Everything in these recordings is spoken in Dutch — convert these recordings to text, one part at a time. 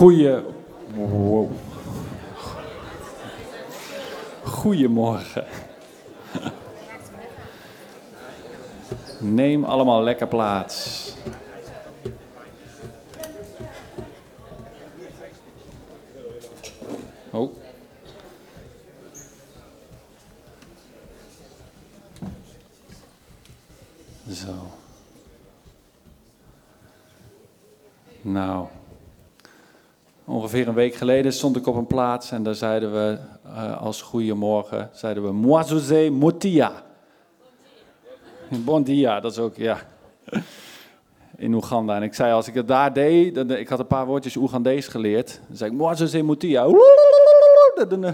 Goeie. Wow. Goedemorgen. Neem allemaal lekker plaats. Oh. Zo. Nou. Een week geleden stond ik op een plaats en daar zeiden we uh, als goeiemorgen, zeiden we Moazouze Motia. Bon dia, dat is ook, ja, in Oeganda. En ik zei, als ik het daar deed, ik had een paar woordjes Oegandees geleerd. Dan zei ik, Moazouze Motia. Dan uh,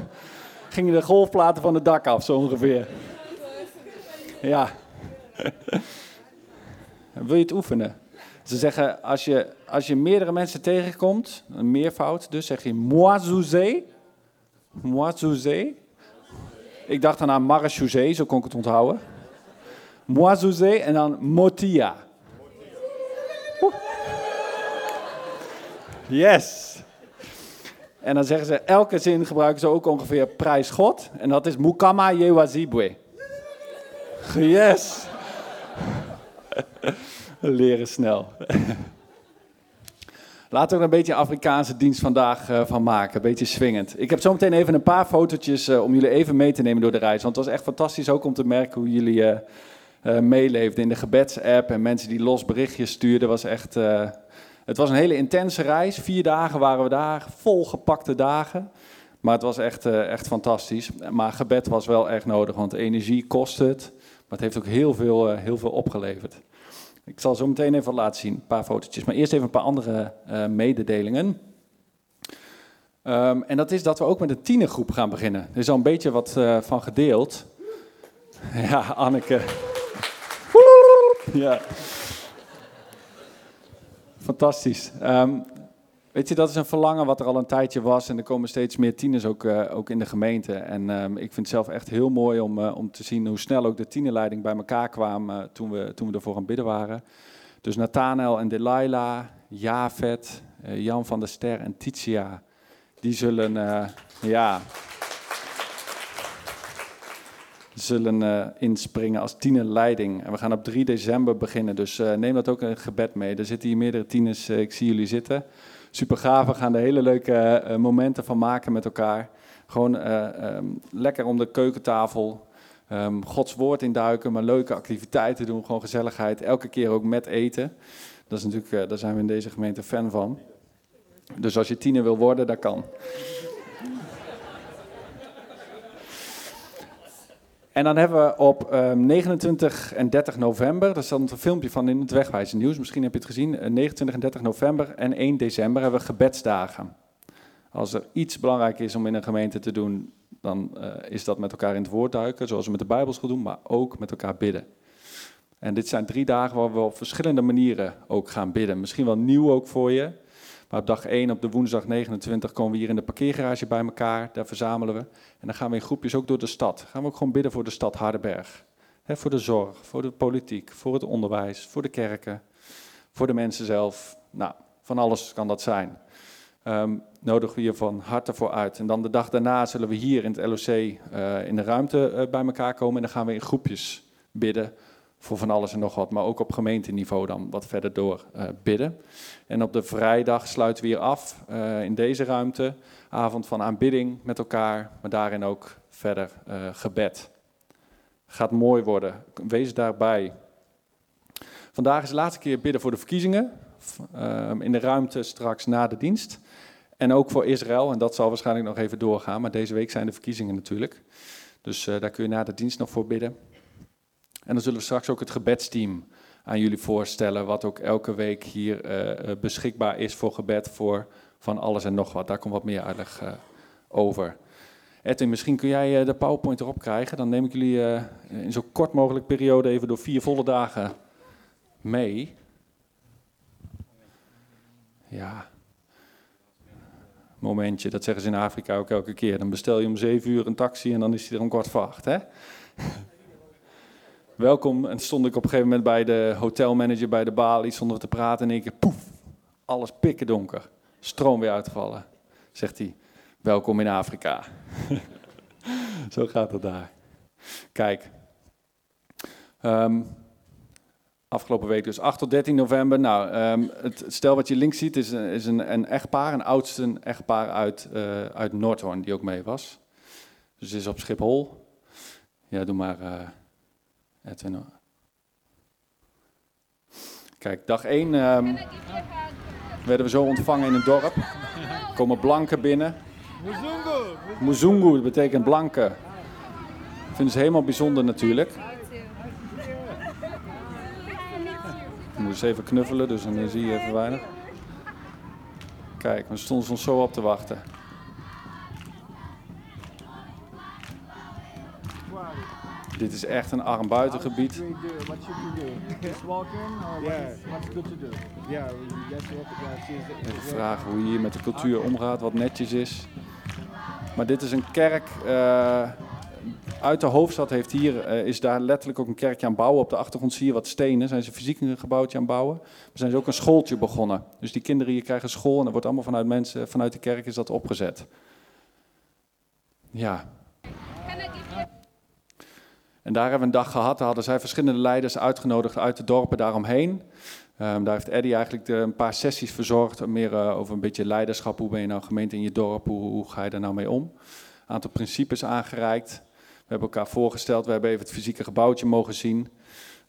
gingen de golfplaten van het dak af, zo ongeveer. Ja. Wil je het oefenen? Ze zeggen, als je, als je meerdere mensen tegenkomt, een meervoud, dus zeg je moazouze. Moazouze. Ik dacht dan aan marechaussee, zo kon ik het onthouden. Moazouze en dan motia. Yes. En dan zeggen ze, elke zin gebruiken ze ook ongeveer prijs God. En dat is mukama yewazibwe. Yes. Leren snel. Laten we er een beetje Afrikaanse dienst vandaag uh, van maken. Een beetje swingend. Ik heb zometeen even een paar fotootjes uh, om jullie even mee te nemen door de reis. Want het was echt fantastisch ook om te merken hoe jullie uh, meeleefden in de gebedsapp. En mensen die los berichtjes stuurden. Was echt, het was een hele intense reis. Vier dagen waren we daar. Volgepakte dagen. Maar het was echt, echt fantastisch. Maar gebed was wel echt nodig. Want energie kost het. Maar het heeft ook heel veel, heel veel opgeleverd. Ik zal zo meteen even laten zien, een paar fotootjes. Maar eerst even een paar andere uh, mededelingen. Um, en dat is dat we ook met een tienergroep gaan beginnen. Er is al een beetje wat uh, van gedeeld. Ja, Anneke. Ja. Fantastisch. Um, Weet je, dat is een verlangen wat er al een tijdje was. En er komen steeds meer tieners ook, uh, ook in de gemeente. En um, ik vind het zelf echt heel mooi om, uh, om te zien hoe snel ook de tienerleiding bij elkaar kwam uh, toen, we, toen we ervoor aan bidden waren. Dus Nathanael en Delilah, Javet, Jan van der Ster en Titia, die zullen, ja, zullen inspringen als tienerleiding. En we gaan op 3 december beginnen, dus neem dat ook een gebed mee. Er zitten hier meerdere tieners, ik zie jullie zitten super gaaf. We gaan er hele leuke uh, momenten van maken met elkaar. Gewoon uh, um, lekker om de keukentafel. Um, Gods woord induiken, maar leuke activiteiten doen. Gewoon gezelligheid. Elke keer ook met eten. Dat is natuurlijk, daar zijn we in deze gemeente fan van. Dus als je tiener wil worden, dat kan. En dan hebben we op um, 29 en 30 november, daar stond een filmpje van in het Wegwijzen Nieuws, misschien heb je het gezien, 29 en 30 november en 1 december hebben we gebedsdagen. Als er iets belangrijk is om in een gemeente te doen, dan uh, is dat met elkaar in het woord duiken, zoals we met de Bijbelschool doen, maar ook met elkaar bidden. En dit zijn drie dagen waar we op verschillende manieren ook gaan bidden. Misschien wel nieuw ook voor je. Op dag 1, op de woensdag 29, komen we hier in de parkeergarage bij elkaar. Daar verzamelen we. En dan gaan we in groepjes ook door de stad. gaan we ook gewoon bidden voor de stad Hardenberg. Voor de zorg, voor de politiek, voor het onderwijs, voor de kerken, voor de mensen zelf. Nou, van alles kan dat zijn. Um, nodigen we hier van harte voor uit. En dan de dag daarna zullen we hier in het LOC uh, in de ruimte uh, bij elkaar komen. En dan gaan we in groepjes bidden voor van alles en nog wat, maar ook op gemeenteniveau dan wat verder door uh, bidden. En op de vrijdag sluiten we hier af uh, in deze ruimte, avond van aanbidding met elkaar, maar daarin ook verder uh, gebed. Gaat mooi worden, wees daarbij. Vandaag is de laatste keer bidden voor de verkiezingen, in de ruimte straks na de dienst. En ook voor Israël, en dat zal waarschijnlijk nog even doorgaan, maar deze week zijn de verkiezingen natuurlijk. Dus daar kun je na de dienst nog voor bidden. En dan zullen we straks ook het gebedsteam aan jullie voorstellen, wat ook elke week hier uh, beschikbaar is voor gebed voor van alles en nog wat. Daar komt wat meer uitleg uh, over. Edwin, misschien kun jij de PowerPoint erop krijgen. Dan neem ik jullie in zo kort mogelijk periode even door vier volle dagen mee. Ja. Momentje, dat zeggen ze in Afrika ook elke keer. Dan bestel je om zeven uur een taxi en dan is hij er om kwart voor acht, hè? Welkom. En stond ik op een gegeven moment bij de hotelmanager bij de balie, we te praten en in één keer, poef, alles pikken donker. Stroom weer uitgevallen. Zegt hij, welkom in Afrika. Zo gaat het daar. Kijk. Ehm, afgelopen week dus 8 tot 13 november. Nou, um, het stel wat je links ziet is, is een, een echtpaar, een oudste echtpaar uit, uh, uit Noordhoorn die ook mee was. Dus is op Schiphol. Ja, doe maar uh, Kijk, dag 1 um, ehm, werden we zo ontvangen in een dorp. Komen blanken binnen. Muzungu. Dat betekent blanke. Vinden ze helemaal bijzonder natuurlijk. We moeten even knuffelen, dus dan zie je even weinig. Kijk, we stonden ons zo op te wachten. Dit is echt een arm buitengebied. Even vragen hoe je hier met de cultuur omgaat, wat netjes is. Maar dit is een kerk. Uh, uit de hoofdstad heeft hier, uh, is daar letterlijk ook een kerkje aan bouwen. Op de achtergrond zie je wat stenen. Zijn ze fysiek een gebouwtje aan bouwen. Maar zijn ze ook een schooltje begonnen. Dus die kinderen hier krijgen school en dat wordt allemaal vanuit mensen, vanuit de kerk is dat opgezet. Ja. En daar hebben we een dag gehad. Daar hadden zij verschillende leiders uitgenodigd uit de dorpen daaromheen. Um, daar heeft Eddie eigenlijk de, een paar sessies verzorgd. Meer uh, over een beetje leiderschap. Hoe ben je nou gemeente in je dorp? Hoe, hoe ga je daar nou mee om? Een aantal principes aangereikt. We hebben elkaar voorgesteld, we hebben even het fysieke gebouwtje mogen zien.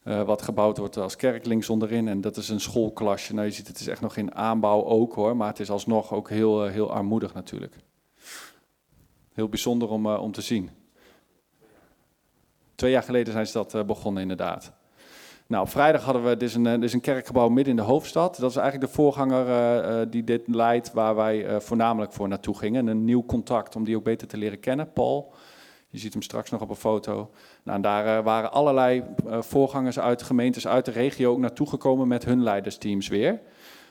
Uh, wat gebouwd wordt als kerk links onderin. En dat is een schoolklasje. Nou, je ziet, het is echt nog in aanbouw ook hoor. Maar het is alsnog ook heel, uh, heel armoedig natuurlijk. Heel bijzonder om, om te zien. Twee jaar geleden zijn ze dat begonnen inderdaad. Nou, op vrijdag hadden we, dit is, een, dit is een kerkgebouw midden in de hoofdstad. Dat is eigenlijk de voorganger die dit leidt, waar wij voornamelijk voor naartoe gingen. Een nieuw contact om die ook beter te leren kennen, Paul. Je ziet hem straks nog op een foto. Nou, en daar waren allerlei voorgangers uit gemeentes uit de regio ook naartoe gekomen met hun leidersteams weer.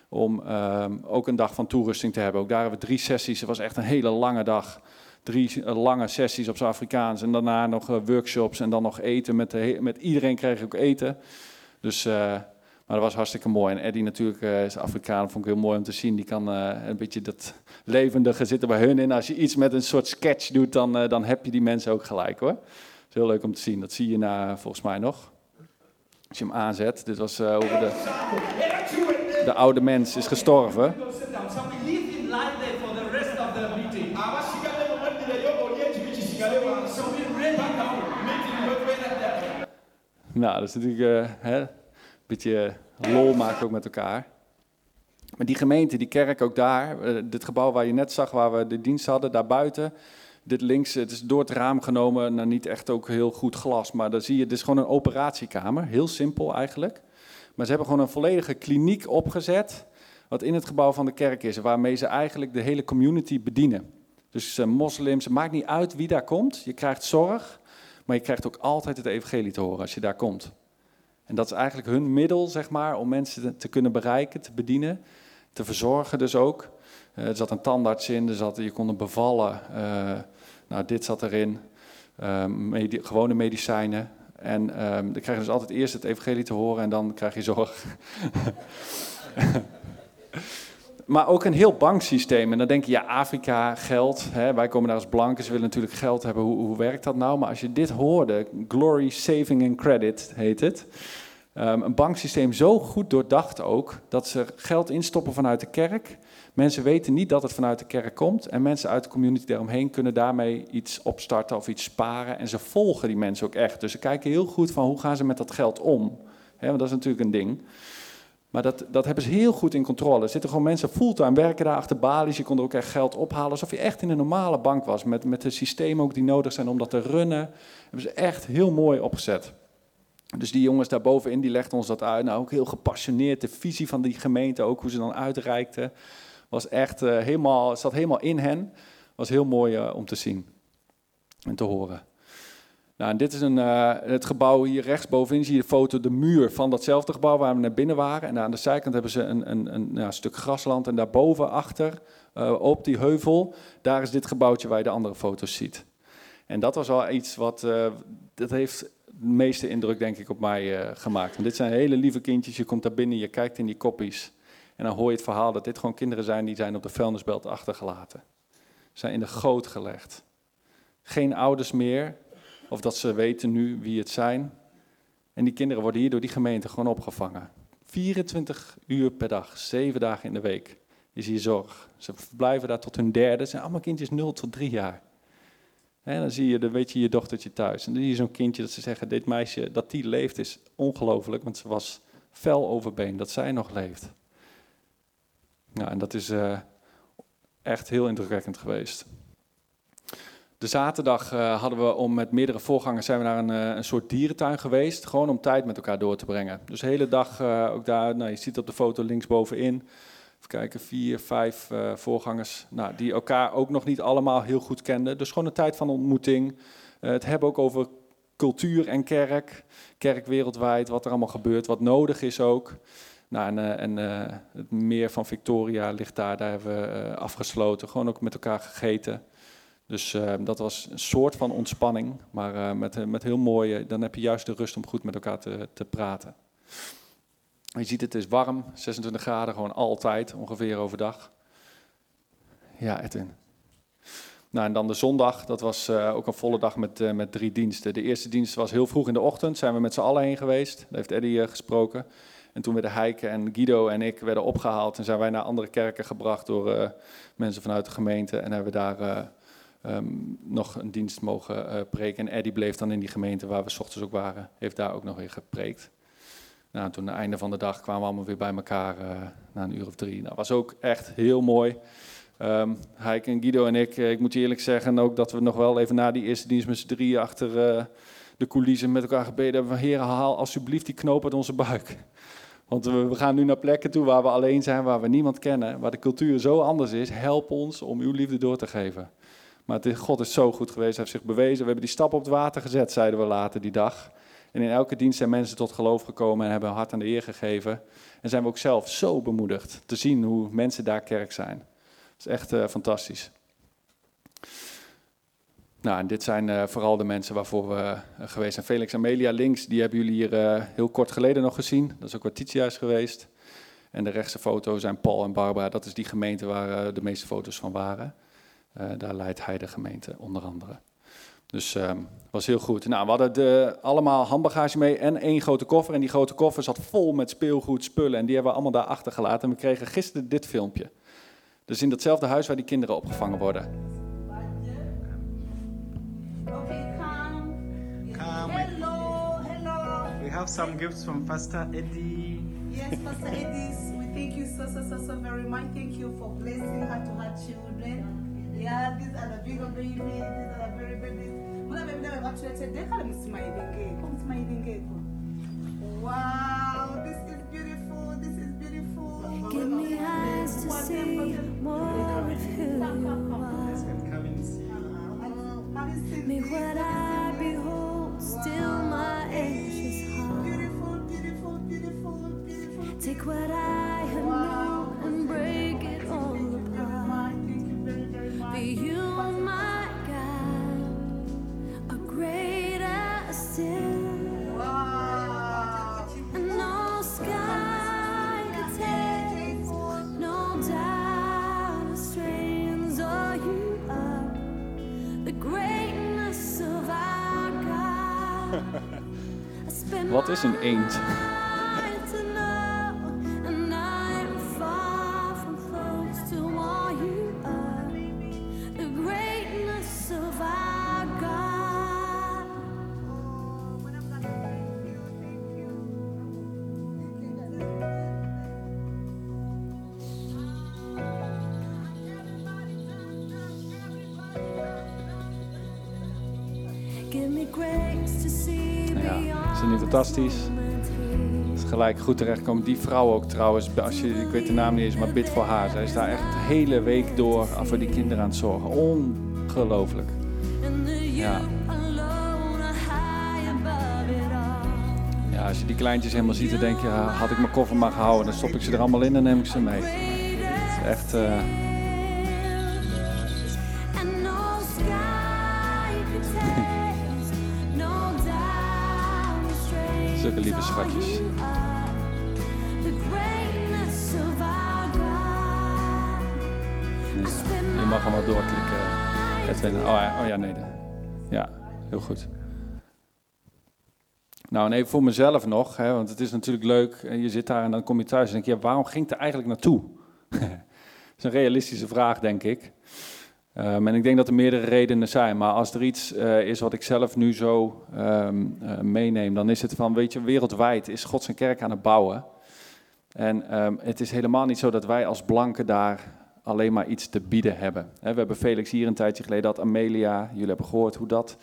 Om uh, ook een dag van toerusting te hebben. Ook daar hebben we drie sessies. Het was echt een hele lange dag. Drie uh, lange sessies op zijn Afrikaans. En daarna nog workshops en dan nog eten. Met, de, met iedereen kreeg ik ook eten. Dus maar dat was hartstikke mooi. En Eddie natuurlijk is Afrikaan, vond ik heel mooi om te zien. Die kan een beetje dat levendige zitten bij hun in. Als je iets met een soort sketch doet, dan, dan heb je die mensen ook gelijk hoor. Dat is heel leuk om te zien. Dat zie je na, volgens mij nog. Als je hem aanzet. Dit was over de... De oude mens is gestorven. Nou, dat is natuurlijk... hè, beetje lol maken ook met elkaar. Maar die gemeente, die kerk ook daar, eh, dit gebouw waar je net zag, waar we de dienst hadden, daarbuiten. Dit links, het is door het raam genomen, nou niet echt ook heel goed glas, maar dan zie je, dit is gewoon een operatiekamer. Heel simpel eigenlijk. Maar ze hebben gewoon een volledige kliniek opgezet, wat in het gebouw van de kerk is, waarmee ze eigenlijk de hele community bedienen. Dus uh, moslims, het maakt niet uit wie daar komt, je krijgt zorg, maar je krijgt ook altijd het evangelie te horen als je daar komt. En dat is eigenlijk hun middel, zeg maar, om mensen te kunnen bereiken, te bedienen, te verzorgen dus ook. Uh, er zat een tandarts in, er zat, je kon bevallen. Uh, nou, dit zat erin. Medi gewone medicijnen. En ehm, dan krijg je dus altijd eerst het evangelie te horen en dan krijg je zorg. maar ook een heel banksysteem. En dan denk je, ja, Afrika, geld. Hè, wij komen daar als blanken, ze willen natuurlijk geld hebben. Hoe, hoe werkt dat nou? Maar als je dit hoorde, Glory Saving and Credit heet het. Um, een banksysteem zo goed doordacht ook, dat ze geld instoppen vanuit de kerk. Mensen weten niet dat het vanuit de kerk komt. En mensen uit de community daaromheen kunnen daarmee iets opstarten of iets sparen. En ze volgen die mensen ook echt. Dus ze kijken heel goed van hoe gaan ze met dat geld om. He, want dat is natuurlijk een ding. Maar dat, dat hebben ze heel goed in controle. Er zitten gewoon mensen fulltime werken daar achter balies. Je kon er ook echt geld ophalen. Alsof je echt in een normale bank was. Met, met de systemen ook die nodig zijn om dat te runnen. Hebben ze echt heel mooi opgezet. Dus die jongens daarbovenin, die legden ons dat uit. Nou, ook heel gepassioneerd. De visie van die gemeente, ook hoe ze dan uitreikten. Was echt uh, helemaal, zat helemaal in hen. Was heel mooi uh, om te zien en te horen. Nou, en dit is een, uh, het gebouw hier rechtsbovenin zie je de foto, de muur van datzelfde gebouw waar we naar binnen waren. En aan de zijkant hebben ze een, een, een ja, stuk grasland. En daarboven achter, uh, op die heuvel, daar is dit gebouwtje waar je de andere foto's ziet. En dat was wel iets wat, uh, dat heeft de meeste indruk denk ik op mij gemaakt. Dit zijn hele lieve kindjes, je komt daar binnen, je kijkt in die koppies. En dan hoor je het verhaal dat dit gewoon kinderen zijn die zijn op de vuilnisbelt achtergelaten. Zijn in de goot gelegd. Geen ouders meer, of dat ze weten nu wie het zijn. En die kinderen worden hier door die gemeente gewoon opgevangen. 24 uur per dag, 7 dagen in de week is hier zorg. Ze verblijven daar tot hun derde. Het zijn allemaal kindjes 0 tot 3 jaar. En dan zie je, dan weet je je dochtertje thuis. En dan zie je zo'n kindje dat ze zeggen, dit meisje, dat die leeft is ongelooflijk. Want ze was fel overbeen, dat zij nog leeft. Nou, en dat is uh, echt heel indrukwekkend geweest. De zaterdag uh, hadden we om met meerdere voorgangers zijn we naar een, uh, een, soort dierentuin geweest. Gewoon om tijd met elkaar door te brengen. Dus de hele dag ook daar, nou, je ziet op de foto linksbovenin. Even kijken, vier, vijf voorgangers. Nou, die elkaar ook nog niet allemaal heel goed kenden. Dus gewoon een tijd van ontmoeting. het hebben ook over cultuur en kerk. Kerk wereldwijd, wat er allemaal gebeurt, wat nodig is ook. Nou, en, en het meer van Victoria ligt daar, daar hebben we afgesloten. Gewoon ook met elkaar gegeten. Dus dat was een soort van ontspanning, maar met, met heel mooie, dan heb je juist de rust om goed met elkaar te, te praten. Je ziet het is warm, 26 graden, gewoon altijd, ongeveer overdag. Ja, Edwin. Nou, en dan de zondag, dat was ook een volle dag met, met drie diensten. De eerste dienst was heel vroeg in de ochtend, zijn we met z'n allen heen geweest. Daar heeft Eddie gesproken. En toen werden Heike en Guido en ik werden opgehaald en zijn wij naar andere kerken gebracht door mensen vanuit de gemeente. En hebben we daar um, nog een dienst mogen preken. En Eddie bleef dan in die gemeente waar we s ochtends ook waren, heeft daar ook nog weer gepreekt. Nou, toen aan het einde van de dag kwamen we allemaal weer bij elkaar na een uur of drie. Dat was ook echt heel mooi. Um, en Guido en ik, eh, ik moet je eerlijk zeggen, ook dat we nog wel even na die eerste dienst met z'n drieën achter uh, de coulissen met elkaar gebeden hebben. Heer, haal alsjeblieft die knoop uit onze buik. Want we, gaan nu naar plekken toe waar we alleen zijn, waar we niemand kennen, waar de cultuur zo anders is. Help ons om uw liefde door te geven. Maar God is zo goed geweest, hij heeft zich bewezen. We hebben die stap op het water gezet, zeiden we later die dag. En in elke dienst zijn mensen tot geloof gekomen en hebben hart aan de Heer gegeven. En zijn we ook zelf zo bemoedigd te zien hoe mensen daar kerk zijn. Dat is echt uh, fantastisch. Nou, en dit zijn uh, vooral de mensen waarvoor we uh, geweest zijn. Felix en Amelia links, die hebben jullie hier heel kort geleden nog gezien. Dat is ook wat Titia geweest. En de rechtse foto zijn Paul en Barbara. Dat is die gemeente waar de meeste foto's van waren. Daar leidt hij de gemeente onder andere. Dus ehm, was heel goed. Nou, we hadden de, allemaal handbagage mee en één grote koffer. En die grote koffer zat vol met speelgoed, spullen. En die hebben we allemaal daar achtergelaten. En we kregen gisteren dit filmpje. Dus in datzelfde huis waar die kinderen opgevangen worden. Hello, hello. We have some gifts from Pastor Eddie. Yes, Pastor Eddie, we thank you so, so, so, so very much. Thank you for blessing her to her children. Yeah, these are the big babies. These are the very babies. Muna baby nawe bathulethe dekhala msmayile ngekho msmayile ngekho. Wow, this is beautiful. This is beautiful. Give me eyes to see more of who you Yes, are. come and see. Me what I behold, still my anxious heart. Beautiful, beautiful, beautiful, beautiful. Take what I Wat is een eend? Fantastisch? Het is gelijk goed terechtkomen. Die vrouw ook trouwens, als je, ik weet de naam niet eens, maar bid voor haar. Zij is daar echt de hele week door voor die kinderen aan het zorgen. Ongelooflijk. Ja, als je die kleintjes helemaal ziet, dan denk je, ah, had ik mijn koffer maar gehouden. Dan stop ik ze er allemaal in en neem ik ze mee. Het is echt, eh, lieve schatjes. Je mag allemaal doorklikken. Edwin. Oh ja, oh ja, nee. Ja, heel goed. Nou, en even voor mezelf nog, hè, want het is natuurlijk leuk. Eh, je zit daar en dan kom je thuis en denk je, waarom ging ik er eigenlijk naartoe? dat is een realistische vraag, denk ik. Ehm, en ik denk dat er meerdere redenen zijn. Maar als er iets eh, is wat ik zelf nu zo ehm, eh, meeneem, dan is het van, weet je, wereldwijd is God zijn kerk aan het bouwen. En ehm, het is helemaal niet zo dat wij als blanken daar alleen maar iets te bieden hebben. We hebben Felix hier een tijdje geleden had Amelia. Jullie hebben gehoord hoe dat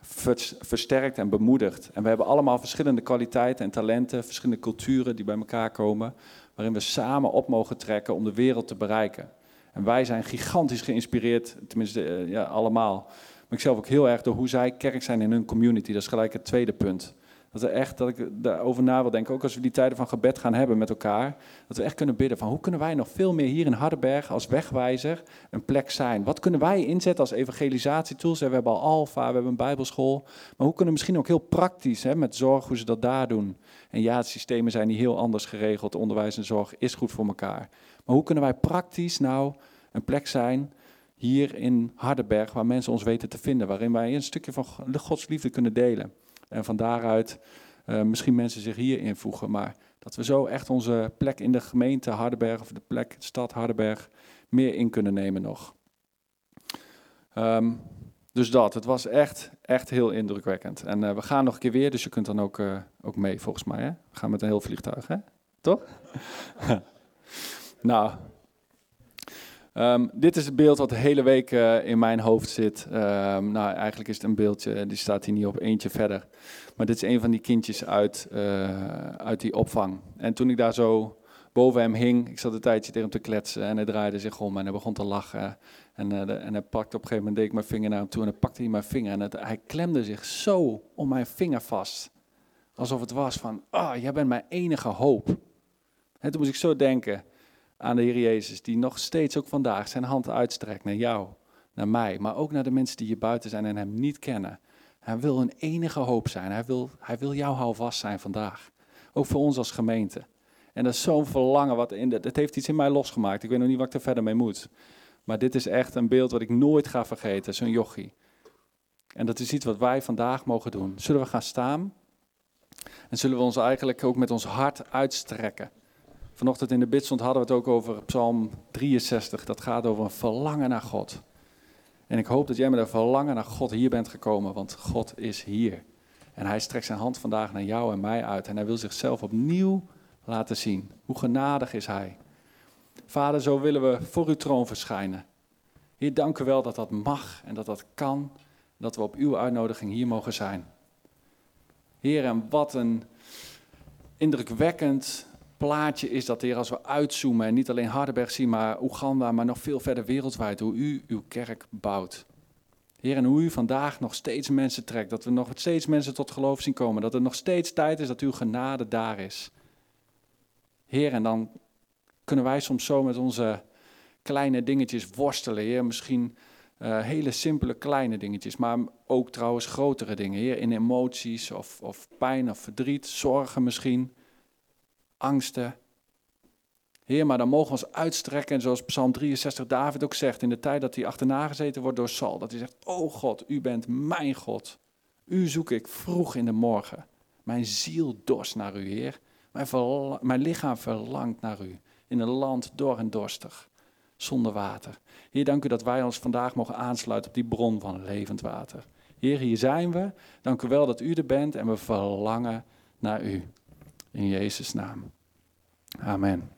vers- versterkt en bemoedigt. En we hebben allemaal verschillende kwaliteiten en talenten, verschillende culturen die bij elkaar komen, waarin we samen op mogen trekken om de wereld te bereiken. En wij zijn gigantisch geïnspireerd, tenminste eh, ja, allemaal. Maar ik zelf ook heel erg door hoe zij kerk zijn in hun community. Dat is gelijk het tweede punt. Dat, er echt, dat ik daarover na wil denken, ook als we die tijden van gebed gaan hebben met elkaar, dat we echt kunnen bidden van hoe kunnen wij nog veel meer hier in Hardenberg als wegwijzer een plek zijn? Wat kunnen wij inzetten als evangelisatietools? We hebben al Alfa, we hebben een bijbelschool, maar hoe kunnen we misschien ook heel praktisch hè, met zorg hoe ze dat daar doen? En ja, de systemen zijn niet heel anders geregeld, onderwijs en zorg is goed voor elkaar. Maar hoe kunnen wij praktisch nou een plek zijn hier in Hardenberg waar mensen ons weten te vinden, waarin wij een stukje van Gods liefde kunnen delen? En van daaruit eh, misschien mensen zich hier invoegen, maar dat we zo echt onze plek in de gemeente Hardenberg of de plek stad Hardenberg meer in kunnen nemen nog. Ehm, dus dat, het was echt, echt heel indrukwekkend. En eh, we gaan nog een keer weer, dus je kunt dan ook, eh, ook mee volgens mij. Hè? We gaan met een heel vliegtuig, hè? Toch? nou, Ehm, dit is het beeld wat de hele week eh, in mijn hoofd zit. Ehm, nou, eigenlijk is het een beeldje, die staat hier niet op eentje verder. Maar dit is een van die kindjes uit, eh, uit die opvang. En toen ik daar zo boven hem hing, ik zat een tijdje tegen hem te kletsen en hij draaide zich om en hij begon te lachen. En, eh, en hij pakte op een gegeven moment, deed ik mijn vinger naar hem toe en dan pakte hij mijn vinger. En hij klemde zich zo om mijn vinger vast. Alsof het was van, ah, jij bent mijn enige hoop. En toen moest ik zo denken aan de Heer Jezus, die nog steeds ook vandaag zijn hand uitstrekt naar jou, naar mij, maar ook naar de mensen die hier buiten zijn en hem niet kennen. Hij wil een enige hoop zijn. Hij wil, hij wil jouw houvast zijn vandaag. Ook voor ons als gemeente. En dat is zo'n verlangen. Wat in de, het heeft iets in mij losgemaakt. Ik weet nog niet wat ik er verder mee moet. Maar dit is echt een beeld wat ik nooit ga vergeten. Zo'n jochie. En dat is iets wat wij vandaag mogen doen. Zullen we gaan staan? En zullen we ons eigenlijk ook met ons hart uitstrekken? Vanochtend in de bidstond hadden we het ook over Psalm 63. Dat gaat over een verlangen naar God. En ik hoop dat jij met een verlangen naar God hier bent gekomen, want God is hier. En hij strekt zijn hand vandaag naar jou en mij uit. En hij wil zichzelf opnieuw laten zien. Hoe genadig is hij. Vader, zo willen we voor uw troon verschijnen. Heer, dank u wel dat dat mag en dat dat kan. Dat we op uw uitnodiging hier mogen zijn. Heer, en wat een indrukwekkend plaatje is dat, Heer, als we uitzoomen en niet alleen Hardenberg zien, maar Oeganda, maar nog veel verder wereldwijd, hoe u uw kerk bouwt. Heer, en hoe u vandaag nog steeds mensen trekt, dat we nog steeds mensen tot geloof zien komen, dat er nog steeds tijd is dat uw genade daar is. Heer, en dan kunnen wij soms zo met onze kleine dingetjes worstelen, Heer, misschien eh, hele simpele kleine dingetjes, maar ook trouwens grotere dingen, Heer, in emoties of, of pijn of verdriet, zorgen misschien angsten. Heer, maar dan mogen we ons uitstrekken, en zoals Psalm 63 David ook zegt, in de tijd dat hij achterna gezeten wordt door Saul, dat hij zegt, oh God, u bent mijn God. U zoek ik vroeg in de morgen. Mijn ziel dorst naar u, Heer. Mijn, mijn lichaam verlangt naar u, in een land dor en dorstig, zonder water. Heer, dank u dat wij ons vandaag mogen aansluiten op die bron van levend water. Heer, hier zijn we. Dank u wel dat u er bent en we verlangen naar u. In Jezus' naam. Amen.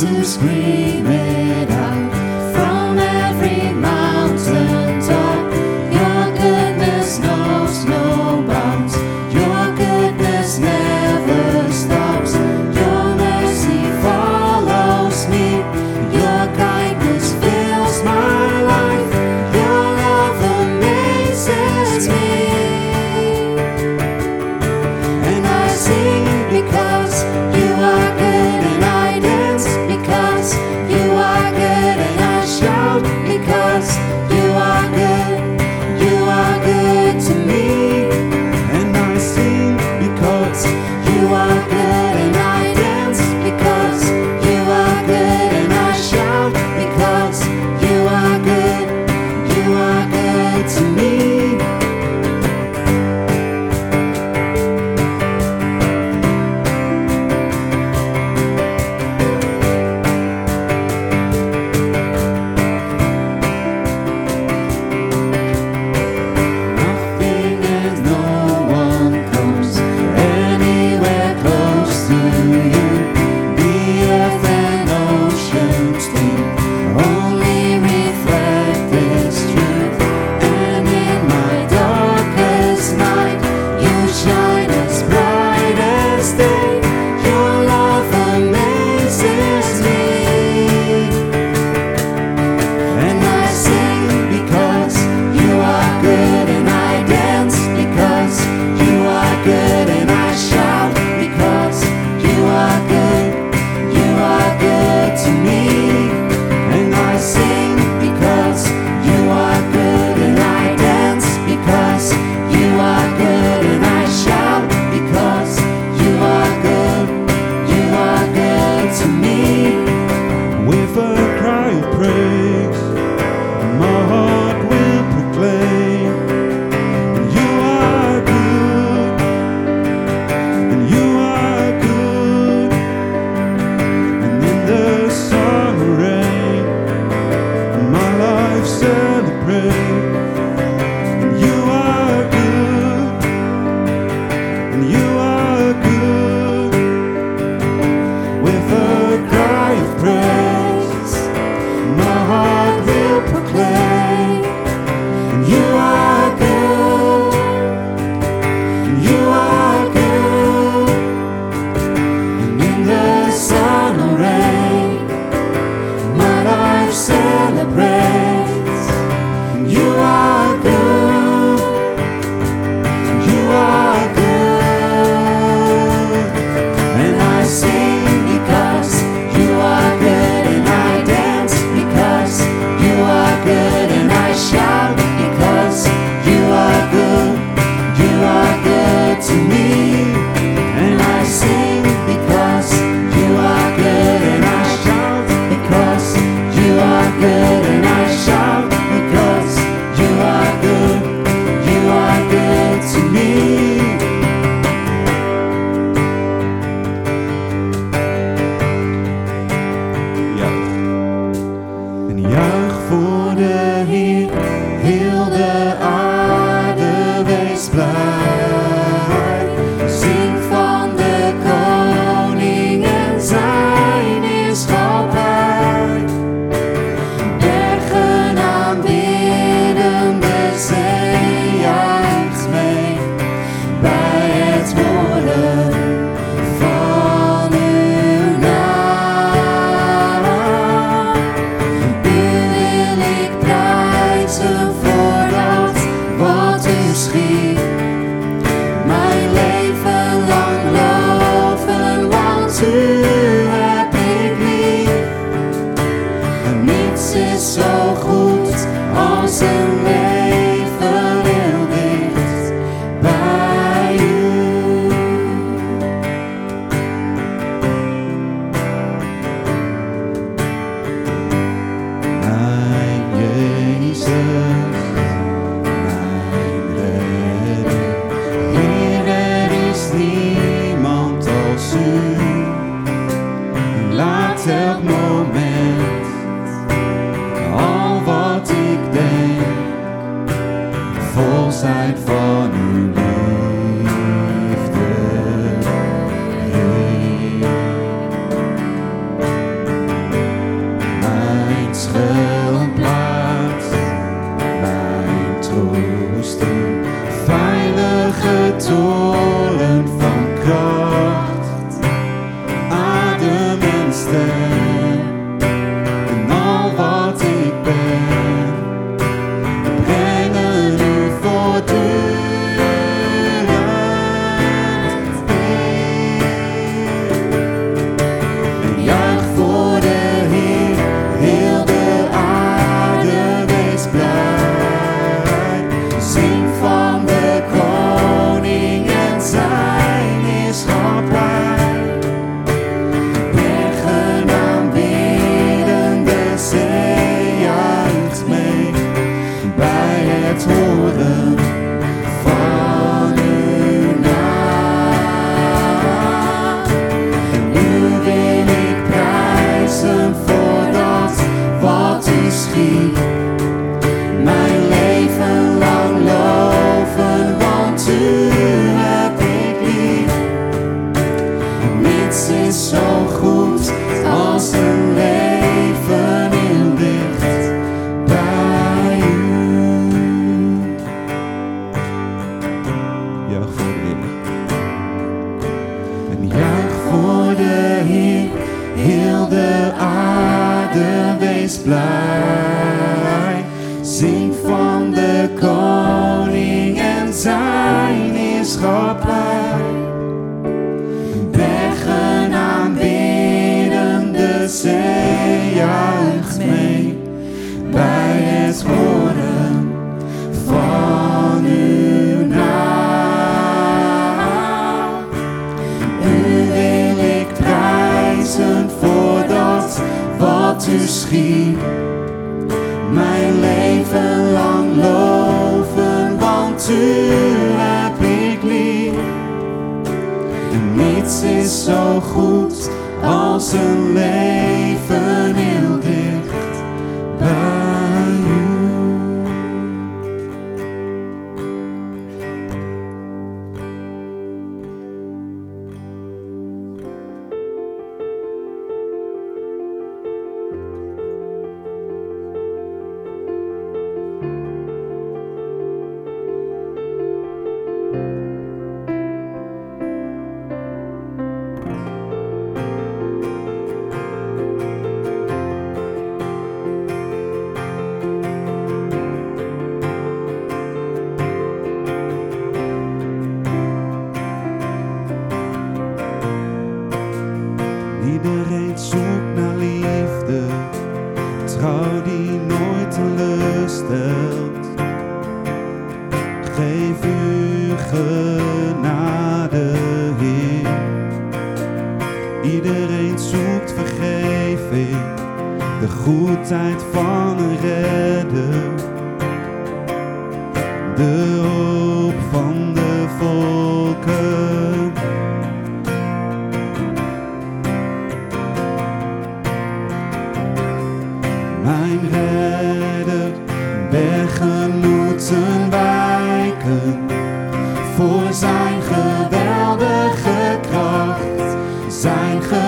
To scream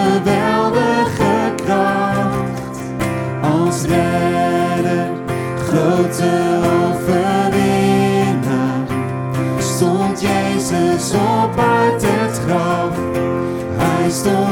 geweldige kracht als redder, grote overwinnaar. Stond Jezus op uit het graf, hij stond.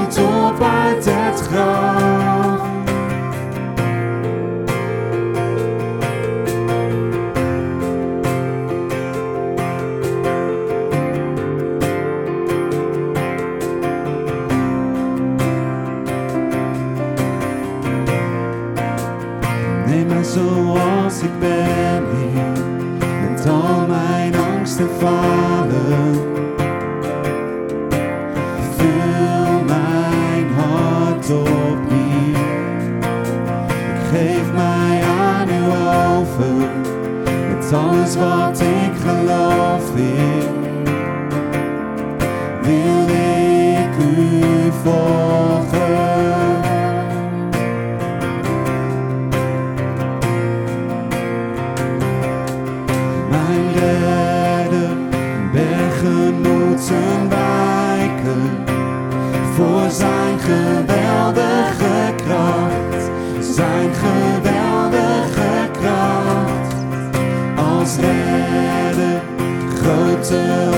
te.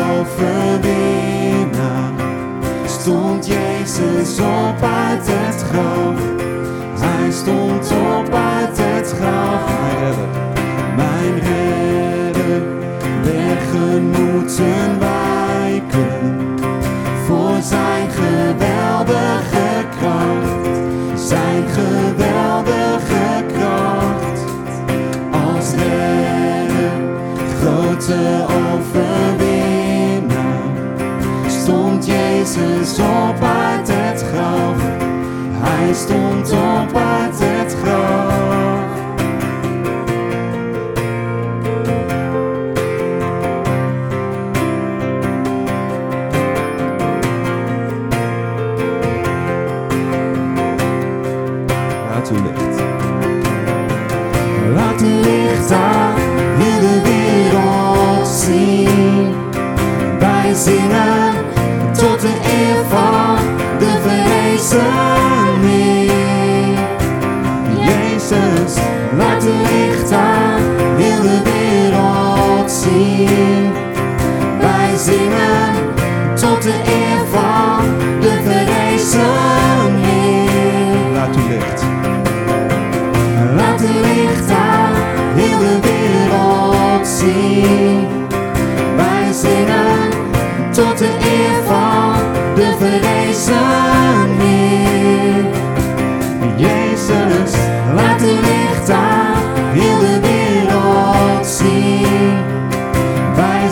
Stond Jezus op uit het graf. Hij stond op uit het graf. Mijn redder, mijn redder, weggenoeten. moeten.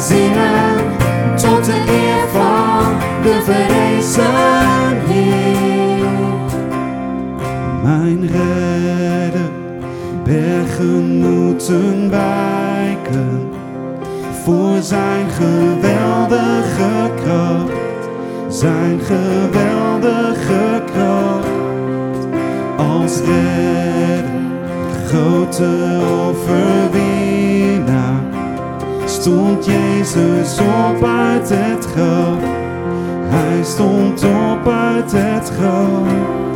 zingen tot de eer van de verrezen Mijn redder, bergen moeten wijken voor zijn geweldige kracht, zijn geweldige kracht. Als redder, grote over stond Jezus op uit het graf. Hij stond op uit het graf.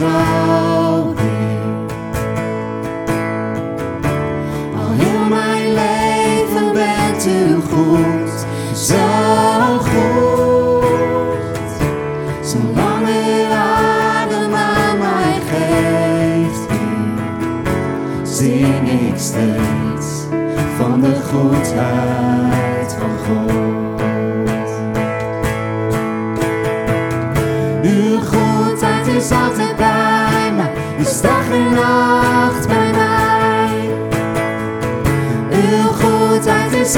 Bent u trouw, Heer. Al heel mijn leven bent u goed, zo goed. Zolang u adem aan mij geeft, Heer, zing ik steeds van de goedheid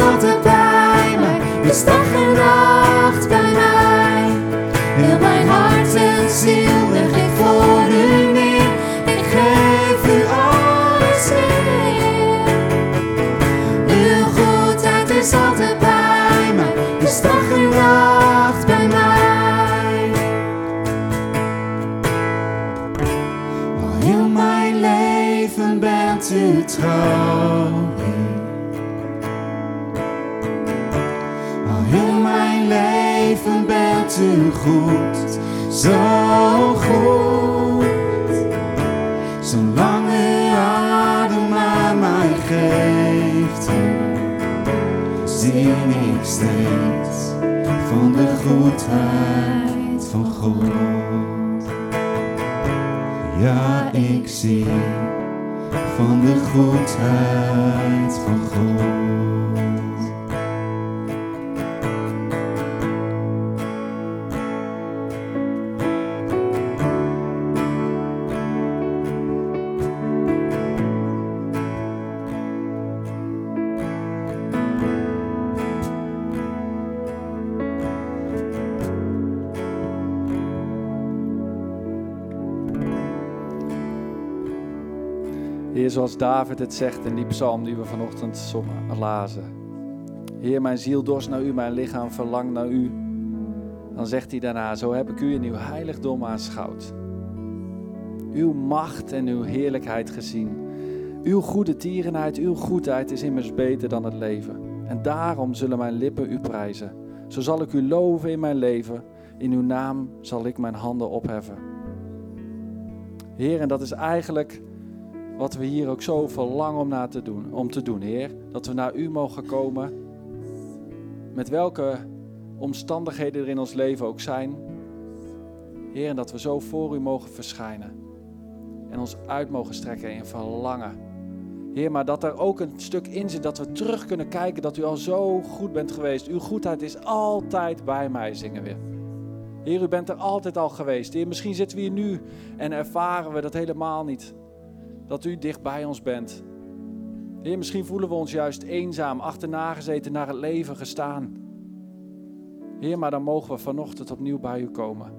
goedheid goedheid van God. Ja, ik zie van de goedheid van God. David het zegt in die psalm die we vanochtend zongen, lazen. Heer, mijn ziel dorst naar u, mijn lichaam verlangt naar u. Dan zegt hij daarna, zo heb ik u in uw heiligdom aanschouwd. Uw macht en uw heerlijkheid gezien. Uw goede tierenheid, uw goedheid is immers beter dan het leven. En daarom zullen mijn lippen u prijzen. Zo zal ik u loven in mijn leven. In uw naam zal ik mijn handen opheffen. Heer, en dat is eigenlijk wat we hier ook zo verlangen om, na te doen, om te doen, Heer. Dat we naar U mogen komen, met welke omstandigheden er in ons leven ook zijn. Heer, en dat we zo voor U mogen verschijnen. En ons uit mogen strekken in verlangen. Heer, maar dat er ook een stuk in zit dat we terug kunnen kijken dat U al zo goed bent geweest. Uw goedheid is altijd bij mij, zingen we. Heer, U bent er altijd al geweest. Heer, misschien zitten we hier nu en ervaren we dat helemaal niet dat u dicht bij ons bent. Heer, misschien voelen we ons juist eenzaam, achterna gezeten, naar het leven gestaan. Heer, maar dan mogen we vanochtend opnieuw bij u komen.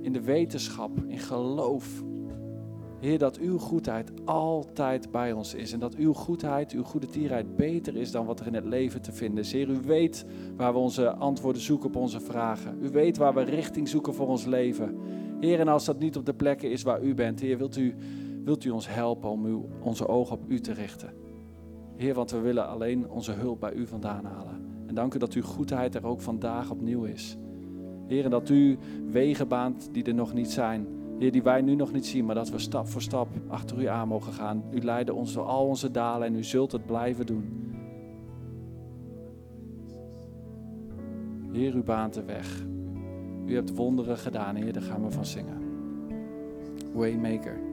In de wetenschap, in geloof. Heer, dat uw goedheid altijd bij ons is. En dat uw goedheid, uw goede tierheid beter is dan wat er in het leven te vinden is. Heer, u weet waar we onze antwoorden zoeken op onze vragen. U weet waar we richting zoeken voor ons leven. Heer, en als dat niet op de plekken is waar u bent, Heer, wilt u wilt u ons helpen om uw, onze ogen op u te richten. Heer, want we willen alleen onze hulp bij u vandaan halen. En dank u dat uw goedheid er ook vandaag opnieuw is. Heer, en dat u wegen baant die er nog niet zijn. Heer, die wij nu nog niet zien, maar dat we stap voor stap achter u aan mogen gaan. U leidt ons door al onze dalen en u zult het blijven doen. Heer, u baant de weg. U hebt wonderen gedaan, Heer, daar gaan we van zingen. Waymaker.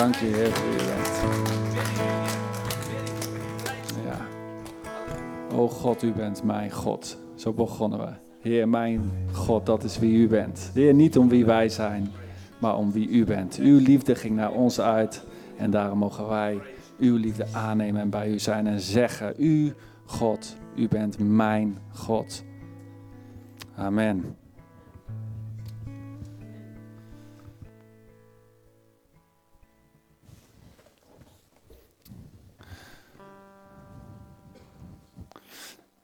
dank je, Heer, voor je bent. Ja. O God, u bent mijn God. Zo begonnen we. Heer, mijn God, dat is wie u bent. Heer, niet om wie wij zijn, maar om wie u bent. Uw liefde ging naar ons uit en daarom mogen wij uw liefde aannemen en bij u zijn en zeggen: U, God, u bent mijn God. Amen.